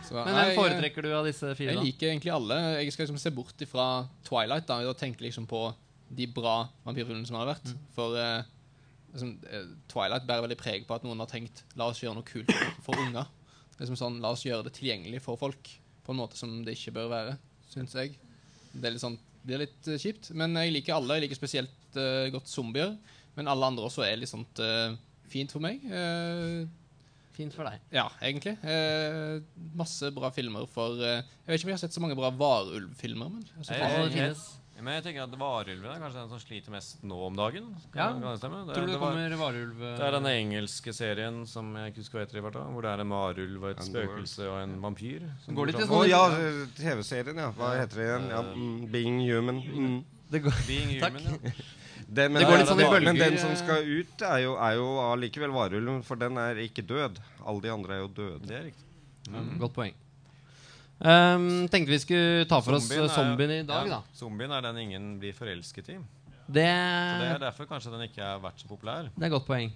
Så, Men hvem foretrekker du av disse fire? Jeg da? liker egentlig alle. Jeg skal liksom se bort fra Twilight da, og tenke liksom på de bra vampyrfilmene som har vært. Mm. For uh, liksom, eh, Twilight bærer veldig preg på at noen har tenkt La oss gjøre noe kult for unger. Liksom sånn, La oss gjøre det tilgjengelig for folk på en måte som det ikke bør være, syns jeg. Det er litt sånn det er litt eh, kjipt. Men jeg liker alle. Jeg liker spesielt uh, godt zombier. Men alle andre også er litt sånt uh, fint for meg. Uh, Fint for deg. ja, egentlig. Eh, masse bra filmer for eh, Jeg vet ikke om jeg har sett så mange bra varulvfilmer. Men altså, hey, hey. Men jeg tenker at varulven er kanskje den som sliter mest nå om dagen. Kan, Ja. kan det stemme? Det, Tror du det det, var, kommer varulv eh, det er den engelske serien som jeg ikke husker hva heter i farta, hvor det er en varulv og et spøkelse og en vampyr. som Går litt sånn. Å ja, TV-serien, ja. Hva heter det igjen? Ja, mm, Being Human. Mm. det går, Being Takk. human, ja. Det, men, Det går litt sånn i men den som eh. skal ut, er jo, er jo allikevel varulven, for den er ikke død. Alle de andre er jo døde. Det er riktig. Godt poeng. Um, tenkte vi skulle ta for oss Zombien eh, er- i dag, ja, da. Zombien er den ingen blir forelsket i. Det, Så det er derfor kanskje den ikke har vært så populær. det er et godt poeng.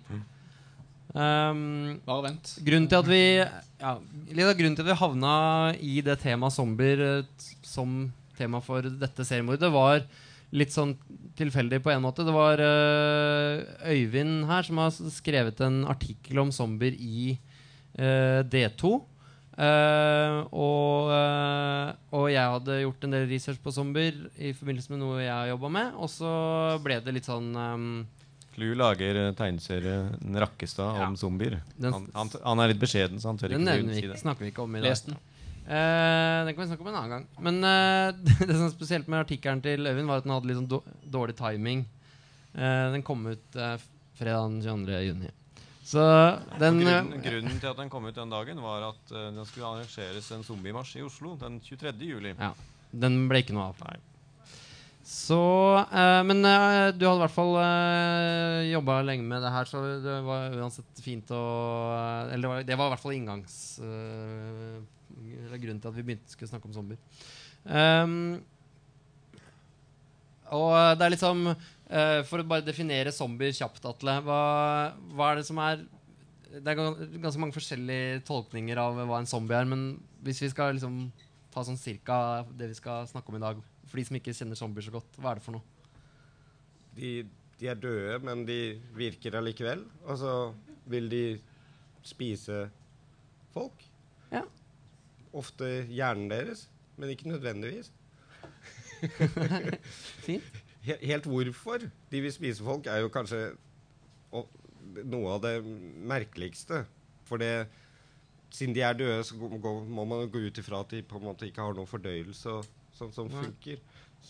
Um, Bare vent. grunnen til at vi ja, Litt av grunnen til at vi havna i det temaet zombier eh, som tema for dette seriemordet, var litt sånn tilfeldig på en måte. Det var uh, Øyvind her som har skrevet en artikkel om zombier i uh, D2. Eh, og, uh, og jeg hadde gjort en del research på zombier i forbindelse med noe jeg har jobba med. Og så ble det litt sånn um, Clou lager eh, tegneserien Rakkestad Ja. om zombier. Den- Han, han, han er litt beskjeden, så han tør ikke si det. Den snakker vi ikke om i dag. Les den. Uh, den kan vi snakke om en annen gang. Men eh, det som er spesielt med artikkelen til Øyvind, var at den hadde litt sånn dårlig timing. Eh, den kom ut uh, fredag den 22. juni. Så den eh, grunnen, grunnen til at den kom ut den dagen, var at uh, den skulle arrangeres en zombiemarsj i Oslo den 23. juli. Ja, den ble ikke noe av. Nei. Så uh, Men uh, du hadde i hvert fall uh, jobba lenge med det her, så det var uansett fint å Eller det var, det var i hvert fall inngangs... eller grunnen til at vi begynte skulle snakke om zombier. Um, Og det er liksom For å bare definere zombier kjapt, Atle. Hva, hva er det som er Det er ganske mange forskjellige tolkninger av hva en zombie er. Men hvis vi skal liksom ta sånn cirka det vi skal snakke om i dag, for de som ikke kjenner zombier så godt, hva er det for noe? De, de er døde, men de virker allikevel. Og så vil de spise folk. Ja. Ofte hjernen deres, men ikke nødvendigvis. Fint. He helt hvorfor de vil spise folk, er jo kanskje noe av det merkeligste. For det siden de er døde, så må man gå ut ifra at de på en måte ikke har noen fordøyelse og, sånn som funker.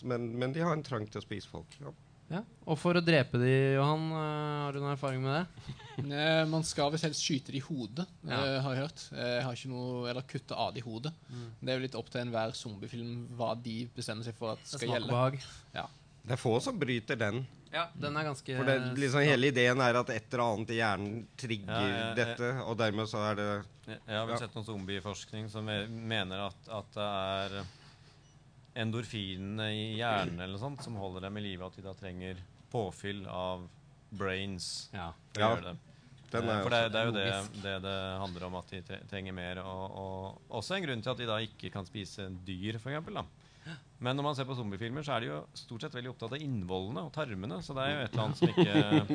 Men, men de har en trang til å spise folk. Ja. Ja. Og for å drepe de, Johan, eh, har du noen erfaring med det? Eh, man skal visst helst skyte de i hodet, Ja. eh, har jeg hørt. Jeg har ikke noe, eller kutte av de i hodet. Det er jo litt opp til enhver zombiefilm hva de bestemmer seg for at skal gjelde. behag. Det er få som bryter den. Ja, den er ganske For det, liksom, hele ideen er at et eller annet i hjernen trigger Ja, ja, ja. dette, og dermed så er det Jeg, jeg har vel Ja. sett noen zombieforskning som me- mener at, at det er endorfinene i hjernen eller noe sånt som holder dem i live, at de da trenger påfyll av brains. Ja. for å gjøre det. Den Eh, er For det, det er jo det, det det handler om, at de trenger mer. Og, og også en grunn til at de da ikke kan spise dyr, f.eks. Men når man ser på zombiefilmer, så er de jo stort sett veldig opptatt av innvollene og tarmene. Så det er jo et eller annet som ikke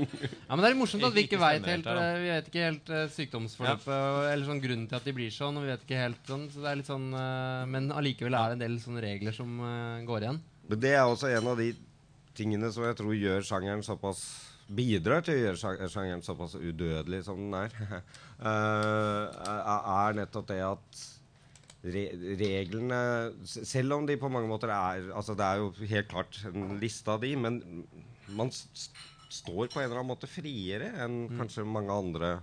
Ja, men Det er morsomt at vi ikke Ikke vet helt da. eh, Vi vet ikke helt uh, sykdomsforløpet ja. eller sånn grunnen til at de blir sånn. Og vi vet ikke helt sånn, så det er litt sånn uh, Men allikevel er det en del sånne regler som uh, går igjen. Men det er også en av de tingene som jeg tror gjør sjangeren såpass Bidrar til å gjøre sjangeren såpass udødelig som den er er nettopp det at re reglene Selv om de på mange måter er Altså Det er jo helt klart en liste av de, men man står på en eller annen måte friere enn kanskje mange andre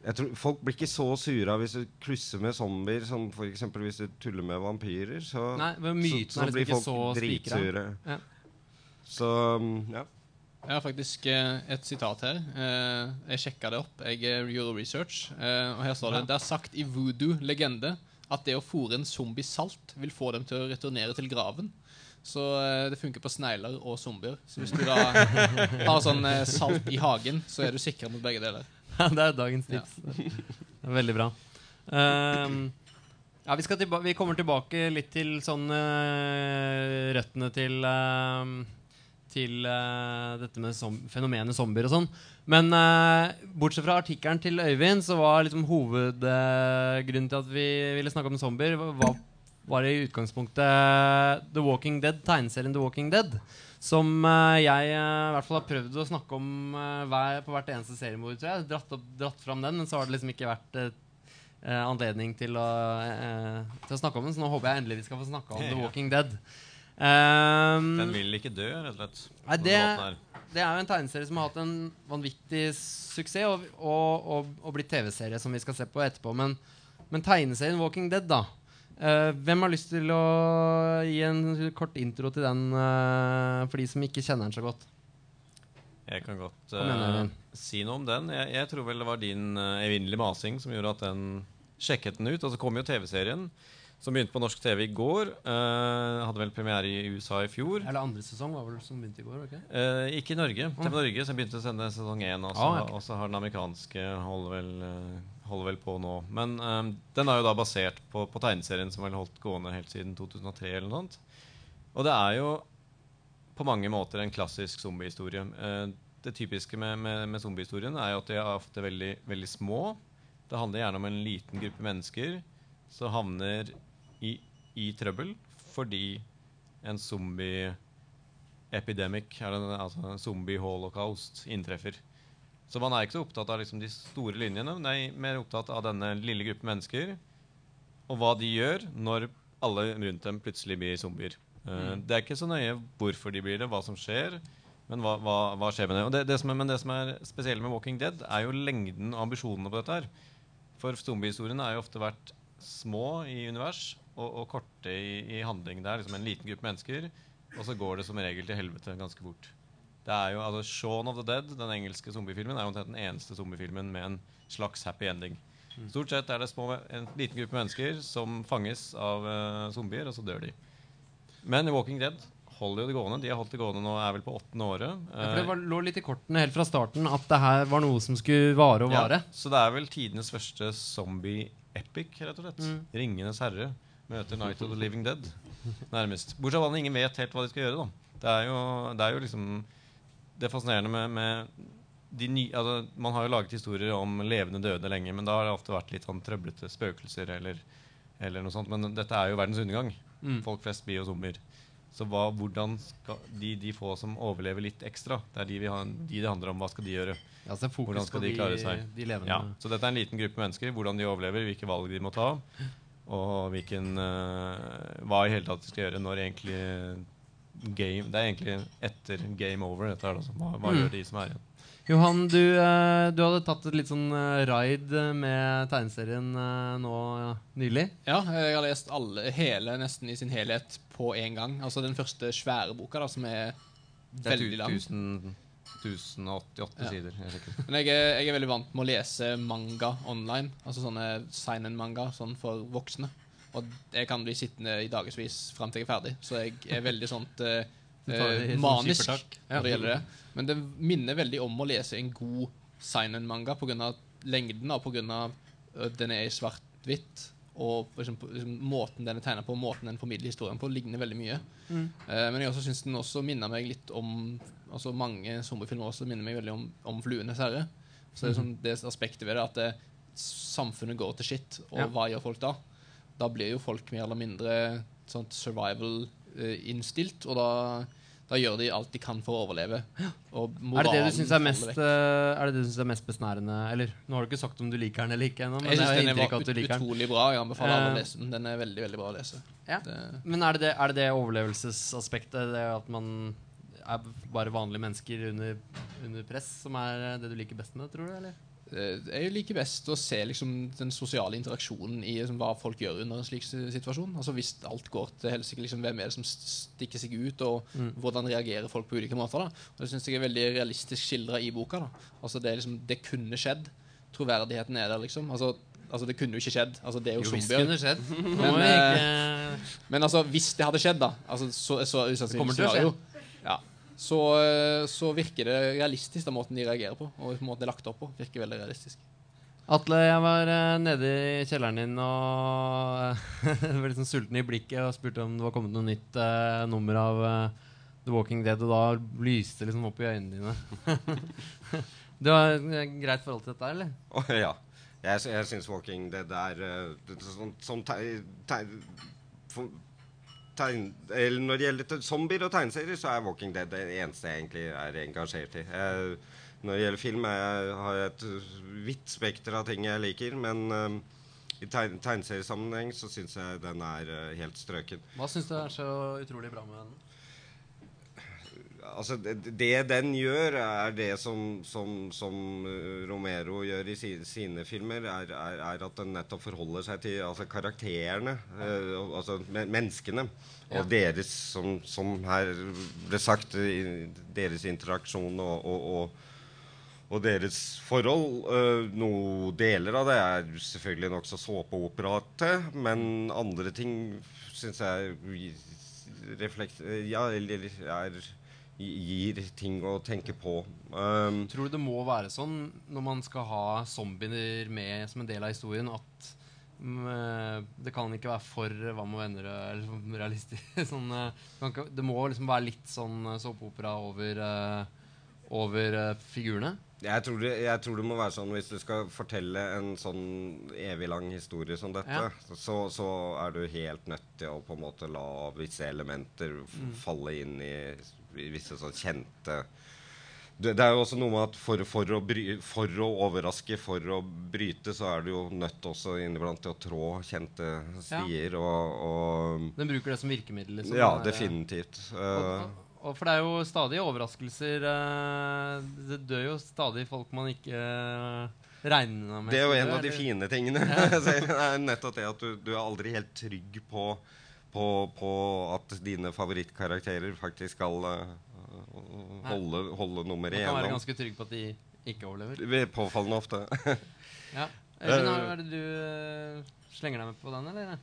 jeg tror Folk blir ikke så sure hvis du klusser med zombier som f.eks. hvis du tuller med vampyrer. Så, Nei, men myten så, så liksom blir folk så dritsure. Ja. Så um, ja. Jeg har faktisk eh, et sitat her. Eh, jeg sjekka det opp. Jeg er research. Eh, og her står det Det er sagt i voodoo-legende at det å fôre en zombie salt vil få dem til å returnere til graven. Så eh, det funker på snegler og zombier. Så hvis du da har sånn eh, salt i hagen, så er du sikra mot begge deler. Ja, det er dagens tips. Er veldig bra. Um, ja, vi, vi kommer tilbake litt til sånn eh, røttene til ehm, Til uh, dette med som fenomenet zombier og sånn. Men uh, bortsett fra artikkelen til Øyvind, så var liksom hovedgrunnen til at vi ville snakke om zombier, var, var i utgangspunktet The Walking Dead, tegneserien The Walking Dead. Som eh, jeg eh, i hvert fall har prøvd å snakke om eh, hver, på hvert eneste seriemord. tror jeg. Dratt, opp, dratt fram den, men så har det liksom ikke vært eh, eh, anledning til å, eh, til å snakke om den. Så nå håper jeg endelig vi skal få snakke om The Walking Dead. Um, Den vil ikke dø, rett og slett. Nei, det- det er jo en tegneserie som har hatt en vanvittig suksess, og, og, og, og blitt TV-serie, som vi skal se på etterpå. Men, men tegneserien Walking Dead, da. Uh, hvem har lyst til å gi en kort intro til den uh, for de som ikke kjenner den så godt? Jeg kan godt uh, si noe om den. Jeg, jeg tror vel det var din evinnelige masing som gjorde at den sjekket den ut. Og så kom jo TV-serien, som begynte på norsk TV i går. Uh, hadde vel premiere i USA i fjor. Eller andre sesong var vel som begynte i går? Okay? Uh, ikke? Eh, i Norge. TV Norge som begynte å sende sesong én. Og så Ah, okay. har den amerikanske holder vel, eh, holder vel på nå. Men um, den er jo da basert på, på tegneserien som vel holdt gående helt siden 2003 eller noe sånt. Og det er jo på mange måter en klassisk zombiehistorie. Uh, det typiske med, med, med zombiehistorien er jo at de er ofte veldig, veldig små. Det handler gjerne om en liten gruppe mennesker som havner i, i trøbbel fordi en zombie epidemic, eller altså en zombie-holocaust, inntreffer. Så man er ikke så opptatt av liksom de store linjene, men er mer opptatt av denne lille gruppen mennesker og hva de gjør når alle rundt dem plutselig blir zombier. Mm. Det er ikke så nøye hvorfor de blir det, hva som skjer, men hva, hva, hva skjer med det. Og det, det som er, men det som er spesielt med Walking Dead, er jo lengden og ambisjonene på dette her. For zombiehistoriene har jo ofte vært små i univers og, og korte i, i handling. Det er liksom en liten gruppe mennesker, og så går det som regel til helvete ganske fort. Det er jo, altså Shaun of the Dead, den engelske zombiefilmen, er omtrent den eneste zombiefilmen med en slags happy ending. Stort sett er det små, en liten gruppe mennesker som fanges av uh, zombier, og så dør de. Men i Walking Dead holder jo det gående. De har holdt det gående nå, er vel på åttende året. Ja, for det Eh, var, lå litt i kortene helt fra starten at det her var noe som skulle vare og vare. Ja, så det er vel tidenes første zombie-epic, rett og slett. Mm. 'Ringenes herre' møter 'Night of the Living Dead', nærmest. Bortsett fra at ingen vet helt hva de skal gjøre, da. Det er jo, det er jo liksom Det fascinerende med, med de ny, altså, Man har jo laget historier om levende døde lenge, men da har det ofte vært litt sånn trøblete spøkelser eller, eller noe sånt. Men dette er jo verdens undergang. Mm. Folk flest blir jo zombier. Så hva, hvordan skal de, de få som overlever litt ekstra, det er de, vi har, de det handler om. Hva skal de gjøre? Ja, Hvordan skal de klare seg? de. Ja, så dette er en liten gruppe mennesker. Hvordan de overlever, hvilke valg de må ta. Og hvilken, eh, hva i hele tatt de skal gjøre når egentlig game Det er egentlig etter game over. dette her altså. Hva, hva Mm. gjør de som er igjen? Johan, du, eh, du hadde tatt et litt sånn raid med tegneserien eh, nå ja, nylig. Ja, jeg har lest alle, hele, nesten i sin helhet på én gang. Altså den første svære boka, da, som er er veldig lang. 1000 1088 Ja. sider. Jeg. Men jeg er, jeg er veldig vant med å lese manga online. Altså sånne sign-in-manga sånn for voksne. Og jeg kan bli sittende i dagevis fram til jeg er ferdig. Så jeg er veldig sånt eh, eh, manisk når det gjelder det. Men det minner veldig om å lese en god sign-in-manga pga. lengden og pga. at den er i svart-hvitt. Og eksempel, liksom, måten den er tegna på, måten den formidler historien på, ligner veldig mye. Mm. Eh, men jeg også syns den også minner meg litt om Altså Mange zombiefilmer også minner meg veldig om, om 'Fluenes herre'. Så det sånn, det aspektet ved det at det, samfunnet går til shit, og Ja. hva gjør folk da? Da blir jo folk mer eller mindre sånt survival-innstilt, og da, da gjør de alt de kan for å overleve. Er det det du syns er, mest, eh, er, det det synes er mest besnærende? Eller nå har du ikke sagt om du liker den eller ikke ennå, Jeg syns den er var ut, utrolig bra. Jeg anbefaler alle Eh. å lese den. Den er veldig veldig bra å lese. Ja. Det, Men er det det, er det, det overlevelsesaspektet? Det at man er bare vanlige mennesker under, under press, som er det du liker best med det, tror du? eller? Eh, Jeg liker best å se liksom, den sosiale interaksjonen i liksom, hva folk gjør under en slik situasjon. Altså Hvis alt går til helsike, liksom, hvem er det som stikker seg ut, og Mm. hvordan reagerer folk på ulike måter. da Og Det syns jeg er veldig realistisk skildra i boka. da Altså Det liksom, det kunne skjedd. Troverdigheten er der, liksom. Altså, altså Det kunne jo ikke skjedd. Altså Det er jo, Jo zombier. Men, eh, Men altså, hvis det hadde skjedd, da altså, Så, så Det så, så, til å så, ja, så, eh, så virker det realistisk, den måten de reagerer på. Og måten det er lagt opp på, virker veldig realistisk. Atle, jeg var eh, nede i kjelleren din og var litt sånn sulten i blikket og spurte om det var kommet noe nytt uh, nummer av uh, The Walking Dead, og da lyste det liksom opp i øynene dine. du har et greit forhold til dette, eller? Oh, ja. Jeg, jeg syns Walking Dead er uh, sånn, sånn teg- teg- for- tegn, Når det gjelder zombier og tegneserier, så er Walking Dead det eneste jeg egentlig er engasjert i. Jeg, når det gjelder film, jeg, har jeg et vidt spekter av ting jeg liker. Men um, i tegn, tegneseriesammenheng så syns jeg den er uh, helt strøken. Hva syns du er så utrolig bra med den? Altså, det, det den gjør, er det som, som, som uh, Romero gjør i sine, sine filmer, er, er, er at den nettopp forholder seg til altså, karakterene, eh, altså men, menneskene, Ja. og deres, som, som her ble sagt, deres interaksjon og, og, og, og deres forhold. Uh, noe deler av det er selvfølgelig nokså såpeoperate, men andre ting syns jeg reflekt... Ja, eller er gir ting å tenke på. Um, Tror du det må være sånn når man skal ha zombier med som en del av historien, at mm, eh, det kan ikke være for hva med venner eller realistisk. Sånn, eh, ikke, det må liksom være litt sånn eh, såpeopera over, eh, over eh, figurene. jeg, tror det, jeg tror det må være sånn hvis du skal fortelle en sånn evig lang historie som dette, Ja. så, så er du helt nødt til å på en måte la visse elementer falle inn i visse sånn kjente det, det er jo også noe med at for, for, å bry, for å overraske, for å bryte, så er du jo nødt også inniblant til å trå kjente stier. Og, og Den bruker det som virkemiddel. Liksom, Ja, der, definitivt. Uh, og, og for det er jo stadig overraskelser. Uh, det dør jo stadig folk man ikke uh, regna med. det er jo en av de fine tingene. Det er nettopp det at du, du er aldri helt trygg på, på, på at dine favorittkarakterer faktisk skal uh, holde, holde nummer Man kan være ganske trygg på at de ikke overlever. Det er Påfallende ofte. Ja. Øyvind, er det du eh, slenger deg med på den, eller?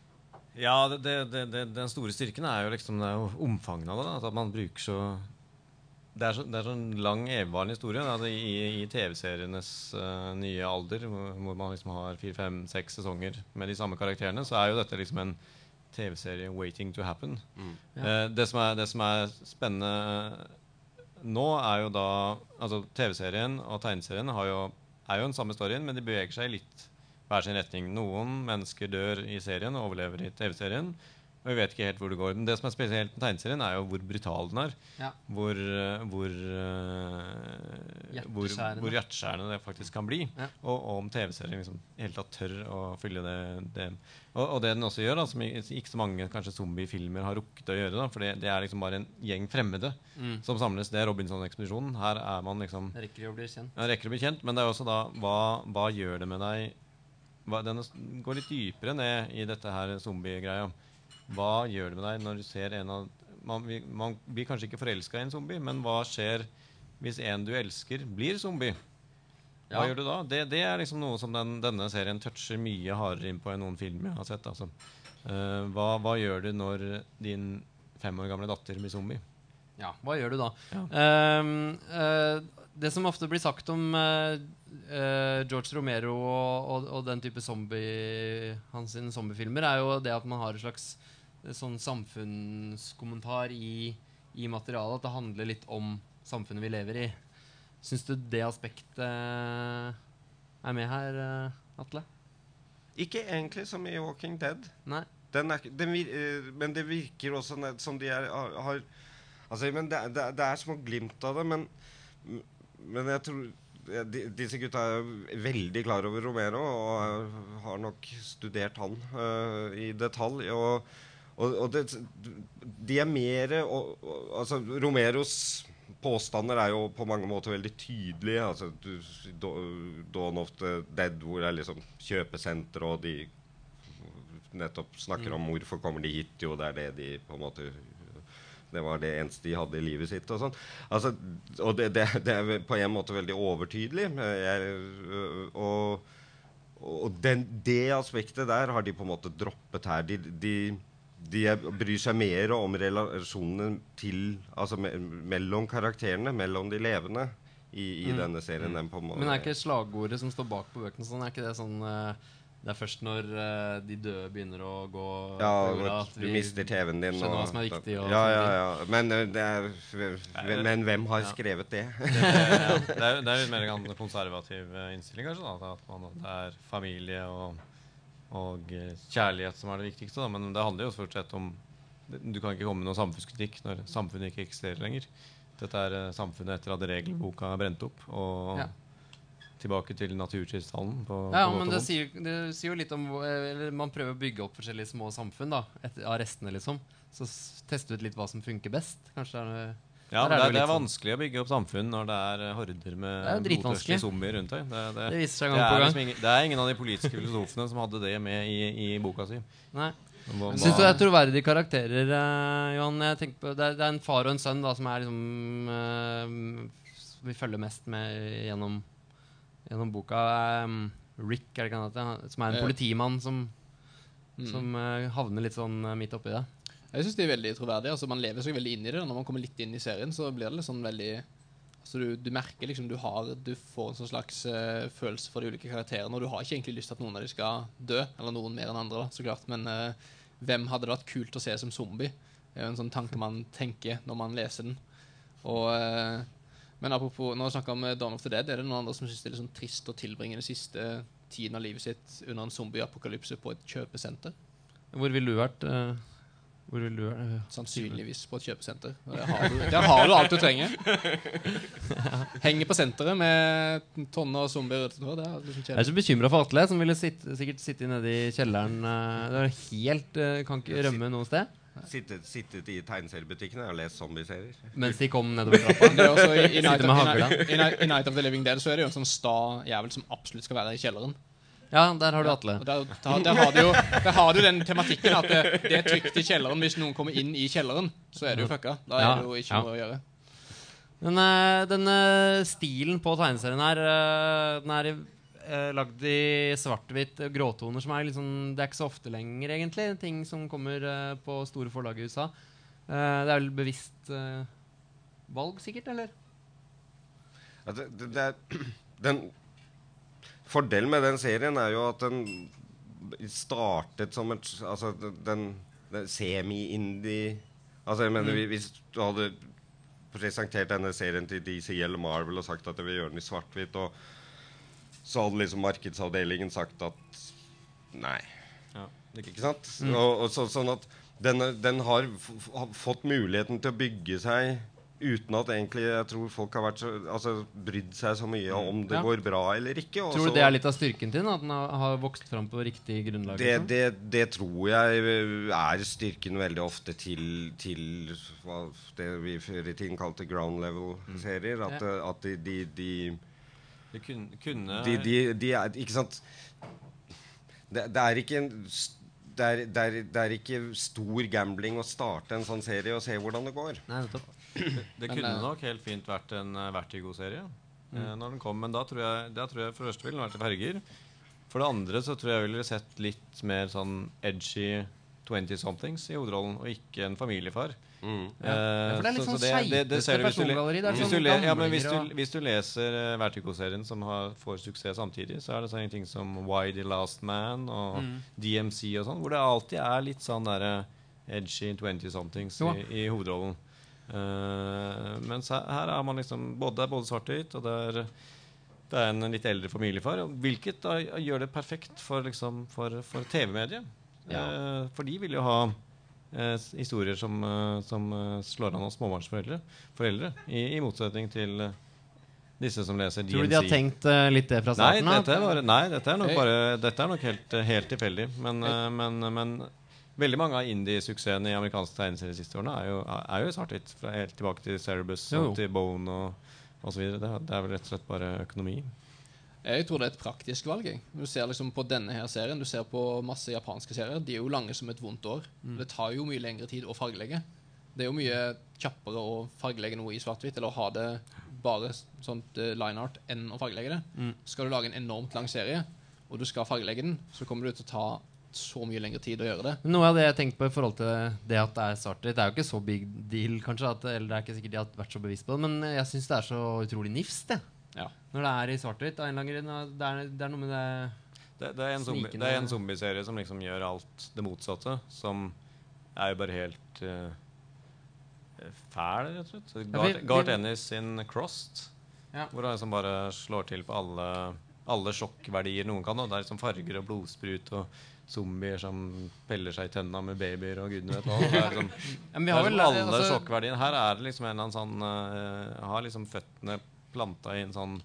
Ja, det, det, det, den store styrken er jo liksom det er jo omfanget av det. Da, at man bruker så Det er så, det er så en lang, evigvarende historie. Da, det, I i TV-serienes uh, nye alder, hvor, hvor man liksom har fire, fem, seks sesonger med de samme karakterene, så er jo dette liksom en TV-serie waiting to happen. Eh, det, som er, det som er spennende eh, nå, er jo da Altså TV-serien og tegneserien har jo, er jo den samme storyen, men de beveger seg i litt hver sin retning. Noen mennesker dør i serien og overlever i TV-serien. Og vi vet ikke helt hvor det går. Men det som er spesielt med tegneserien, er jo hvor brutal den er. Ja. Hvor, eh, hvor, eh, hvor, Hjerteskjærende. hvor hjerteskjærende det faktisk kan bli. Ja. Og, og om TV-serien liksom helt tatt tør å fylle det, det. Og, og det den også gjør, da, som ikke så mange kanskje zombiefilmer har rukket å gjøre, da, for det, det er liksom bare en gjeng fremmede Mm. som samles. Det er Robinson-ekspedisjonen. Her er man liksom Rekker å bli kjent. ja, rekker å bli kjent, men det er også da hva, hva gjør det med deg hva, Den går litt dypere ned i dette her zombie-greia. Hva gjør det med deg når du ser en av Man, vi- man blir kanskje ikke forelska i en zombie, men hva skjer hvis en du elsker, blir zombie? Hva Ja. gjør du da? Det, det er liksom noe som den, denne serien toucher mye hardere inn på enn noen film jeg har sett. Altså. Uh, hva, hva gjør du når din fem år gamle datter blir zombie? Ja, hva gjør du da? Ja. Uh, uh, det som ofte blir sagt om uh, uh, George Romero og, og, og den type zombie hans zombiefilmer, er jo det at man har en slags sånn samfunnskommentar i, i materialet. At det handler litt om samfunnet vi lever i. Syns du det aspektet eh, er med her, eh, Atle? Ikke egentlig som i Walking Dead. Nei? Den er, den, vir- eh, men det virker også som de er, har, Altså, men det, det, det er små glimt av det, men, men jeg tror de, Disse gutta er veldig klar over Romero og har nok studert han uh, i detalj. Og, og, og det, de er mer Altså, Romeros påstander er jo på mange måter veldig tydelige. Altså, du, Dawn of the Dead, hvor det er liksom kjøpesenter, og de nettopp snakker om hvorfor kommer de hit. Jo, det er det de på en måte Det var det eneste de hadde i livet sitt. Og sånn. Altså, og det, det, det er på en måte veldig overtydelig. Jeg, og og den, det aspektet der har de på en måte droppet her. De, de, de bryr seg mer om relasjonene til Altså me, mellom karakterene, mellom de levende, i, i Mm. denne serien. enn på en måte Men er ikke slagordet som står bak på bøkene sånn, er ikke det sånn uh, Det er først når uh, de døde begynner å gå Ja, jorda, at du mister TV-en din. skjønner hva som er viktig, og ja, ja, ja. Men, det er, men hvem har Ja. skrevet det? Det, ja, det, er, det er litt mer en konservativ eh, innstilling, kanskje. Da, at man, det er familie og, og eh, kjærlighet som er det viktigste. Da. Men det handler jo stort sett om Du kan ikke komme med noen samfunnskritikk når samfunnet ikke eksisterer lenger. Dette er eh, samfunnet etter at regelboka er brent opp. Og Ja. tilbake til naturtilstanden. På, Ja, på men det sier, det sier jo litt om eller Man prøver å bygge opp forskjellige små samfunn da etter, av restene, liksom. Så teste ut litt hva som funker best. Kanskje det er Ja, er det, det er, er sånn- vanskelig å bygge opp samfunn når det er eh, horder med blodtørstige zombier rundt deg. Det, det, Det viser seg gang er på liksom ingen, det er ingen av de politiske filosofene som hadde det med i, i boka si. Nei. Jeg Syns du det er troverdige karakterer, eh, Johan? Jeg på, det, er, det er en far og en sønn da, som er liksom eh, som Vi følger mest med gjennom, gjennom boka. Eh, Rick, er det ikke han heter? Som er en politimann som, Mm. som eh, havner litt sånn eh, midt oppi det. Jeg syns de er veldig troverdige. Altså, man lever seg veldig inn i det. Når man kommer litt inn i serien, så blir det litt sånn veldig Altså, du, du merker liksom du har Du får en sånn slags uh, følelse for de ulike karakterene, og du har ikke egentlig lyst til at noen av dem skal dø. Eller noen mer enn andre, da, så klart. Men uh, hvem hadde det vært kult å se som zombie? Det er jo en sånn tanke man tenker når man leser den. Og uh, men apropos, når vi snakker om Dawn of the Dead, er det noen andre som syns det er litt sånn trist å tilbringe den siste tiden av livet sitt under en zombieapokalypse på et kjøpesenter? Hvor ville du vært? eh, hvor vil du vært? eh, Sannsynligvis på et kjøpesenter. Der har du, der har du alt du trenger. Henger på senteret med tonner av zombier. Det er liksom Jeg er så bekymra for Atle, som ville sitte, sikkert sitte nede i kjelleren. eh, Det er helt, eh, Kan ikke rømme noe sted. Sittet, sittet i tegneseriebutikkene og lest zombieserier. Mens de kom nedover trappa. I, i, Night of, i. Night, i, Night, I Night of the Living Dead så er det jo en sånn sta jævel som absolutt skal være i kjelleren. Ja, der har du Atle. Ja, der, der, der, har du jo, der har du den tematikken at det, det er trygt i kjelleren. Hvis noen kommer inn i kjelleren, så er det jo fucka. Da er Ja, det jo ikke ja. noe å gjøre. Men eh, denne stilen på tegneserien her, eh, den er eh, lagd i svart-hvitt eh, gråtoner, som er sånn Det er ikke så ofte lenger, egentlig. Ting som kommer eh, på store forlag i USA. Eh, det er vel bevisst eh, valg, sikkert, eller? Ja, det, det, det er, den Fordelen med den serien er jo at den startet som et Altså den, den semi-indie Altså jeg mener Mm. Hvis du hadde presentert denne serien til DC eller Marvel og sagt at jeg vil gjøre den i svart-hvitt, så hadde liksom markedsavdelingen sagt at nei. Ja. Ikke sant? Mm. Og, og så, sånn at den, den har fått muligheten til å bygge seg uten at egentlig jeg tror folk har vært så, altså, brydd seg så mye om det Ja. går bra eller ikke. og Tror så- du det er litt av styrken din? At den har, vokst fram på riktig grunnlag? det, liksom? det, det tror jeg er styrken veldig ofte til, til hva det vi før i tiden kalte ground level-serier. At, at de, de, de, Det kunne de, de, de er Ikke sant? Det, det er ikke en det er, det, er, det er ikke stor gambling å starte en sånn serie og se hvordan det går. Nei. Det kunne men, nok helt fint vært en uh, Vertigo-serie mm. når den kom, men da tror jeg, da tror jeg for det første ville den vært i farger. For det andre så tror jeg ville sett litt mer sånn edgy 20-somethings i hovedrollen, og ikke en familiefar. Ja. Ja, for det er litt så- sånn le- persongalleri. Det Hvis du, le, ja, men hvis, du, hvis du leser uh, Vertigo-serien som har, får suksess samtidig, så er det sånne ting som Why the Last Man og Mm. DMC og sånn, hvor det alltid er litt sånn derre edgy 20-somethings i, i hovedrollen. Uh, mens her, her er man liksom både, Det er både svart-hvitt, og det er, det er en litt eldre familiefar. Hvilket da gjør det perfekt for, liksom, for, for TV-mediet. Eh, for de vil jo ha uh, historier som, eh, som eh, slår an hos småbarnsforeldre, foreldre, i, i motsetning til eh, disse som leser DNC. Tror du de har tenkt uh, litt det fra starten av? dette er, bare, nei, dette er nok, bare, dette er nok helt, eh, helt tilfeldig. Men, uh, men, men veldig mange av indie-suksessene i amerikanske tegneserier de siste årene er jo, er jo svart-hvitt. Helt tilbake til Cerebus Jo, jo. og til Bone og, og så videre. Det, det er vel rett og slett bare økonomi. Jeg tror det er et praktisk valg. Jeg. Du ser liksom på denne her serien Du ser på masse japanske serier. De er jo lange som et vondt år. Det tar jo mye lengre tid å fargelegge. Det er jo mye kjappere å fargelegge noe i svart-hvitt eller å ha det bare sånt uh, line art enn å fargelegge det. Mm. Skal du lage en enormt lang serie, og du skal fargelegge den, så kommer du til å ta så mye lengre tid å gjøre det. Noe av det jeg tenkte på i forhold til det at det er svart-hvitt, det er jo ikke så big deal, kanskje. At, eller det er ikke sikkert de har vært så bevisst på det, men jeg syns det er så utrolig nifst, det. Ja. Når det er i svart-hvitt. Det, er- det er noe med det Det, det, er en zombie, Snikende- det er en zombieserie som liksom gjør alt det motsatte. Som er jo bare helt uh, fæl, rett og slett. Garth vi- Ennis sin Crossed, Ja. hvor han liksom bare slår til på alle, alle sjokkverdier noen kan. Og det er liksom farger og blodsprut og zombier som peller seg i tønna med babyer og gudene vet hva. Det er men vi det har er liksom alle altså, sjokkverdiene. Her er det liksom en eller annen sånn uh, Har liksom føttene planta i en sånn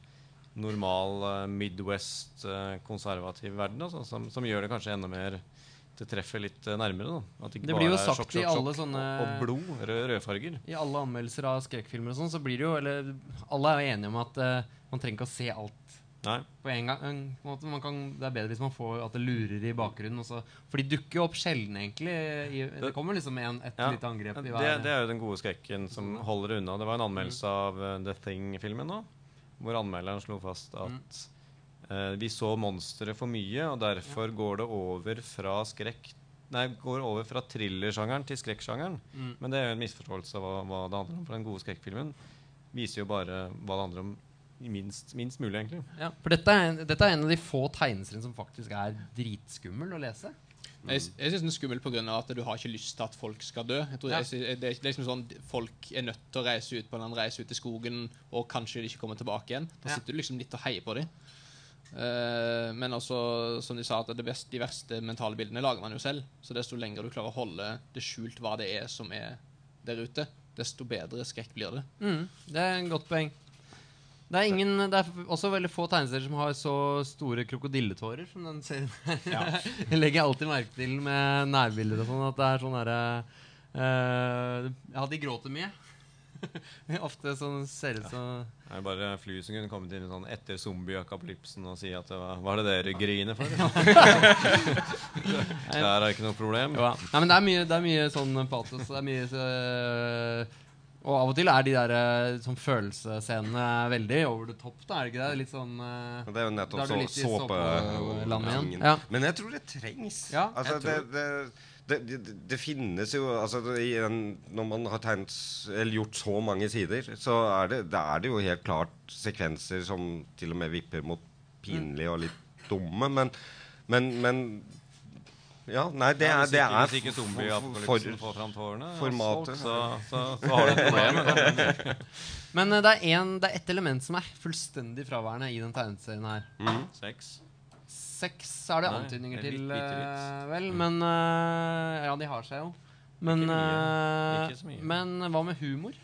normal uh, Midwest uh, konservativ verden, altså, som, som gjør det kanskje enda mer Det treffer litt nærmere. da At ikke Det blir jo bare er sagt sjokk, i alle sjokk sånne- og, og blod. Rød, rødfarger. I alle anmeldelser av skrekkfilmer og sånn, så blir det jo Eller alle er jo enige om at uh, man trenger ikke å se alt Nei. på en gang. En- på en måte, man kan, det er bedre hvis man får at det lurer i bakgrunnen. Også. For de dukker jo opp sjelden, egentlig. I, det kommer liksom en, et Ja. lite angrep i Det, hver det er jo den gode skrekken som holder unna. Det var en anmeldelse av eh, The Thing-filmen nå, hvor anmelderen slo fast at eh, vi så monsteret for mye, og derfor går det over fra skrekk Nei, går over fra thrillersjangeren til skrekksjangeren. Mm. Men det er jo en misforståelse av hva, hva det handler om. For den gode skrekkfilmen viser jo bare hva det handler om minst, minst mulig, egentlig. Ja, for dette er, dette er en av de få tegneseriene som faktisk er dritskummel å lese. Jeg, jeg synes den er skummel pga. at du har ikke lyst til at folk skal dø. Jeg tror Ja. jeg, det, er, liksom sånn Folk er nødt til å reise ut på en reise ut i skogen, og kanskje de ikke kommer tilbake igjen. Da Ja. sitter du liksom litt og heier på dem. Uh, men også, som de sa, at det beste, de verste mentale bildene lager man jo selv. Så desto lenger du klarer å holde det skjult hva det er som er der ute, desto bedre skrekk blir det. Mm, det er en godt poeng. Det er, ingen, det er også veldig få tegneserier som har så store krokodilletårer som den serien her. Jeg legger alltid merke til med nærbilder og sånn at det er sånn derre uh, Ja, de gråter mye. Ofte sånn ser ut som Det er bare fly som kunne kommet inn sånn etter zombie-akapolypsen og si at det var, Hva er det dere griner for? Der er ikke noe problem. Ja. Nei, men det er mye, det er mye sånn patos. Det er mye så, øh, Og av og til er de der sånn følelsesscenene veldig over the top. da, er det ikke det? Litt sånn uh, Det er jo nettopp så, såpelandet igjen. Ja. Men jeg tror det trengs. Ja, altså, det, det, det, det, finnes jo altså, en, Når man har tegnet eller gjort så mange sider, så er det, det er det jo helt klart sekvenser som til og med vipper mot pinlige og litt dumme, men, men, men Ja, nei, det Ja, er, det er Hvis ikke zombieapokalypsen får fram tårene, formatet. så, så, så har du et problem. Men eh, det er, en, det er ett element som er fullstendig fraværende i den tegneserien her. Mm. Sex. Sex er det Nei, antydninger litt, til, bitte litt. eh, vel. Men eh, Ja, de har seg jo. Men, Ikke mye. Ikke så mye. men hva med humor?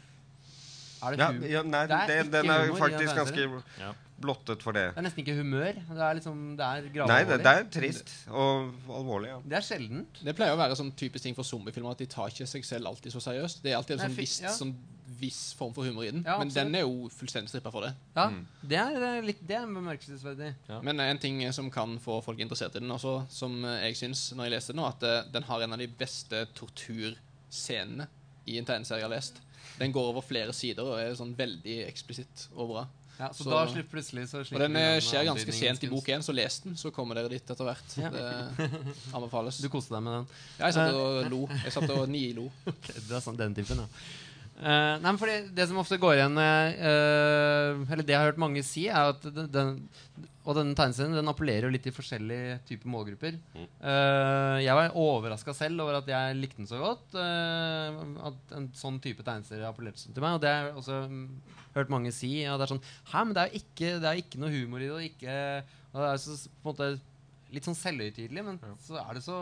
Er det ja, humor? ja, nei, Det er det, ikke den er humor faktisk ganske Ja. blottet for det. Det er nesten ikke humør. Det er liksom Det er Nei, det, det er trist og alvorlig. ja Det er sjeldent. Det pleier å være sånn typisk ting for zombiefilmer at de tar ikke seg selv alltid så seriøst. Det er alltid en sånn viss, ja. sånn viss form for humor i den. Ja, Men den er jo fullstendig strippa for det. Ja, Mm. det er litt Det er bemerkelsesverdig. Ja. Men en ting som kan få folk interessert i den også, som jeg syns når jeg leste den, nå, at eh, den har en av de beste torturscenene i en tegneserie jeg har lest. Den går over flere sider og er sånn veldig eksplisitt og bra. Ja, så, Så- da slipper plutselig så Og slipper den eh, den skjer ganske sent i bok én, så les den, så kommer dere dit etter hvert. Ja. Det anbefales. Du koste deg med den. Ja, jeg satt og lo. Jeg satt og nilo. Det er sånn, den typen, ja. Eh, nei, men fordi Det som ofte går igjen uh, Eller det jeg har hørt mange si, er at den, den Og denne tegneserien den appellerer jo litt til forskjellige typer målgrupper. Uh, jeg var overraska selv over at jeg likte den så godt. eh, at en sånn type tegneserie appellerte sånn til meg. Og det har jeg også mm, hørt mange si. Og det er sånn Hæ, men det er jo ikke, det er ikke noe humor i det. Og, ikke, og det er så, på en måte litt sånn selvhøytidelig, men så er det så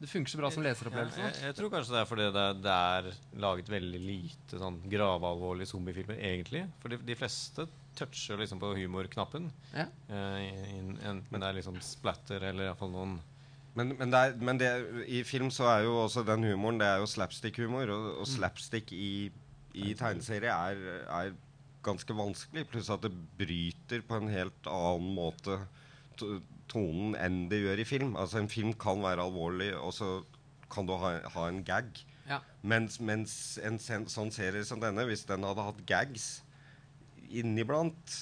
Det funker så bra som Ja, jeg, jeg tror kanskje det er fordi det er, det er laget veldig lite sånn gravalvorlige zombiefilmer, egentlig. For de, de fleste toucher liksom på humorknappen. Ja. Eh, Enten det er liksom splatter eller iallfall noen Men, men, det er, men det, i film så er jo også den humoren Det er jo slapstick-humor, og, og slapstick i, i tegneserie er, er ganske vanskelig. Pluss at det bryter på en helt annen måte tonen enn det gjør i film. Altså En film kan være alvorlig, og så kan du ha, ha en gag. Ja. Mens, mens en sen, sånn serie som denne, hvis den hadde hatt gags inniblant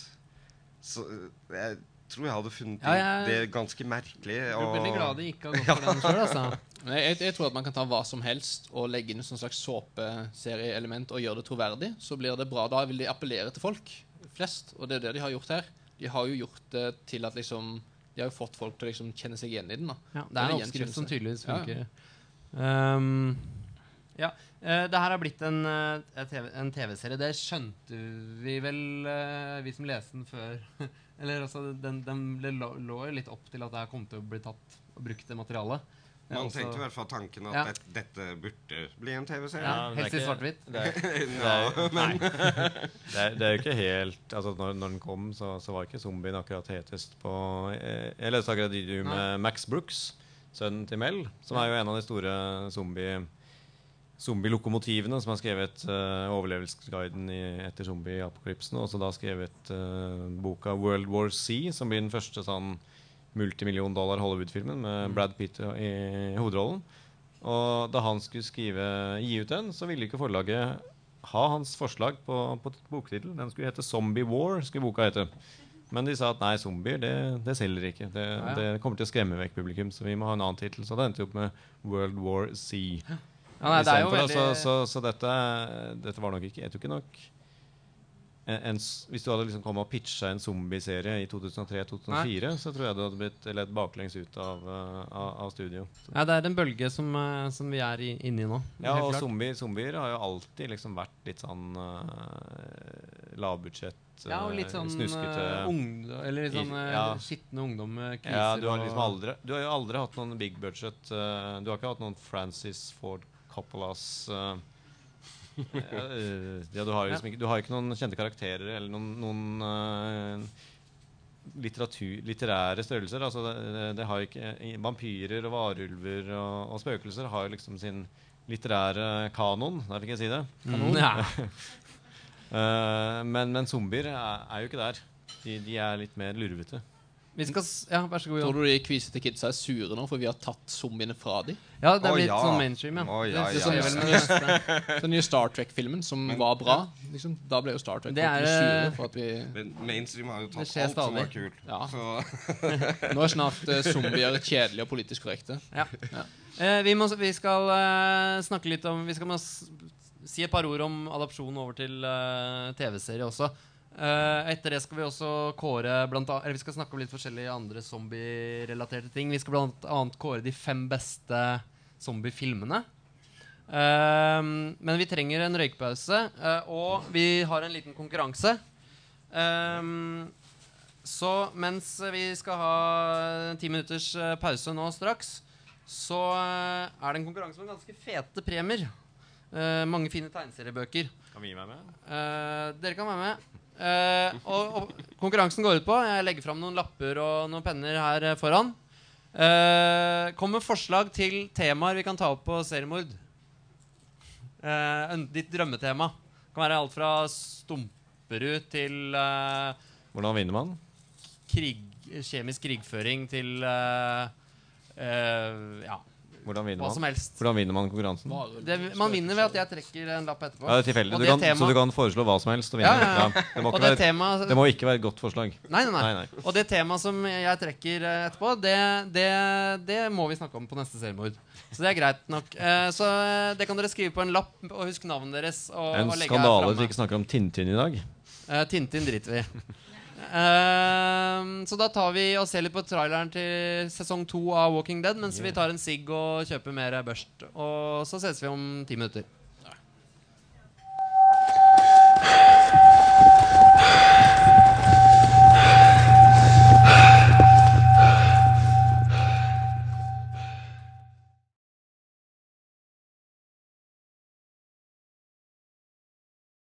Så eh, jeg tror jeg hadde funnet Ja, jeg- det ganske merkelig. Jeg er veldig glad det ikke har gått for den sjøl, altså. Jeg, jeg tror at man kan ta hva som helst og legge inn et sånn slags såpeserieelement og gjøre det troverdig. Så blir det bra. Da vil de appellere til folk flest, og det er det de har gjort her. De har jo gjort det til at liksom De har jo fått folk til å liksom kjenne seg igjen i den. da Ja, det er en oppskrift som tydeligvis tydeligvis Ja, ja. Um, ja. Uh, det her har blitt en, uh, et TV-serie. TV-serie. Det skjønte vi vel, uh, vi som leste den før. Eller altså, den, den lå jo litt opp til at det her kom til å bli tatt og brukt det materialet. Man også- tenkte i hvert fall tanken at Ja. det, dette burde bli en TV-serie. Ja, helst i svart-hvitt. Det er, det nei. det, det jo ikke helt Altså Når, når den kom, så, så var ikke zombien akkurat hetest på eh, Jeg leste akkurat intervju med Max Brooks, sønnen til Mel, som er jo en av de store zombie zombielokomotivene som har skrevet uh, overlevelsesguiden i, etter zombieapokalypsen. Og så da skrevet uh, boka World War C, som blir den første sånn multimillion dollar Hollywood-filmen med Brad Pitt i hovedrollen. Og da han skulle skrive, gi ut den, så ville ikke forlaget ha hans forslag på, på boktittel. Den skulle hete 'Zombie War'. skulle boka hete. Men de sa at nei, zombier det, det selger ikke. Det, Ja, ja. det kommer til å skremme vekk publikum, så vi må ha en annen tittel. Så det endte opp med 'World War Z'. Ja, nei, det veldig så, så, så dette, dette var nok ikke Jeg tror ikke nok en, en, Hvis du hadde liksom kommet og pitcha en zombieserie i 2003-2004, så tror jeg du hadde blitt ledd baklengs ut av, uh, av, av studio. Ja, det er en bølge som, eh, som vi er i, inne i nå. Ja, og klart. zombier, har jo alltid liksom vært litt sånn uh, lavbudsjett, Ja, og litt eh, sånn snuskete eh, ungdom, Eller litt sånn eh, Ja. skitne ungdom med Ja, du har liksom aldri Du har jo aldri hatt noen big budget Uh, Du har ikke hatt noen Francis Ford Coppolas eh, eh, ja, du, har liksom ikke, du har ikke noen kjente karakterer eller noen, noen eh, litteratur, litterære størrelser. Altså det, det, har ikke, vampyrer og varulver og, og spøkelser har jo liksom sin litterære kanon. Der fikk jeg si det. Mm, ja. Eh, men, men zombier er, er jo ikke der. De, de er litt mer lurvete. Vi skal Ja, vær så god, Tror du de kvisete kidsa er sure nå, for vi har tatt zombiene fra dem? Ja, det er blitt blitt ja. sånn mainstream, ja. Oh, ja, det, ja, ja. det meste. Den nye Star Trek-filmen, som var bra, liksom, da ble jo Star Trek Det er, sure eh, for at vi Men mainstream har jo tatt alt som var kult. Ja. Nå er snart uh, zombier kjedelige og politisk korrekte. Ja. Uh, vi, må, vi skal uh, snakke litt om Vi skal må s si et par ord om adopsjon over til TV-serie også. Eh, etter det skal vi også kåre blant annet, Eller vi skal snakke om litt forskjellige andre zombie-relaterte ting. Vi skal annet kåre de fem beste zombiefilmene. Eh, men vi trenger en røykpause, uh, og vi har en liten konkurranse. Um, så mens vi skal ha ti minutters pause nå straks, så er det en konkurranse med ganske fete premier. Uh, mange fine tegneseriebøker. Kan vi meg med? Uh, dere kan være med. Eh, og, og konkurransen går ut på Jeg legger fram noen lapper og noen penner her eh, foran. Uh, kom med forslag til temaer vi kan ta opp på seriemord. Uh, ditt drømmetema. Det Kan være alt fra Stumperud til uh, Hvordan vinner man? krig, kjemisk krigføring til Ja, Hvordan vinner hva som man? helst. Hvordan vinner man konkurransen? Det, man vinner ved at jeg trekker en lapp etterpå. Ja, det er tilfeldig. Og Du det kan, tema- Så du kan foreslå hva som helst og vinne? Ja, ja, ja. Det, må Og ikke det være, temaet det må ikke være et godt forslag. Nei, nei, nei. Nei, nei. Og det temaet som jeg trekker eh, etterpå, det, det, det må vi snakke om på neste seriemord. Så det er greit nok. Eh, så eh, det kan dere skrive på en lapp, og husk navnet deres. Og, En og legge her skandale at framme. vi ikke snakker om Tintin i dag. Eh, Tintin driter vi i. Eh, så da tar vi og ser litt på traileren til sesong to av Walking Dead mens vi tar en sigg og kjøper mer børst. Og så ses vi om ti minutter.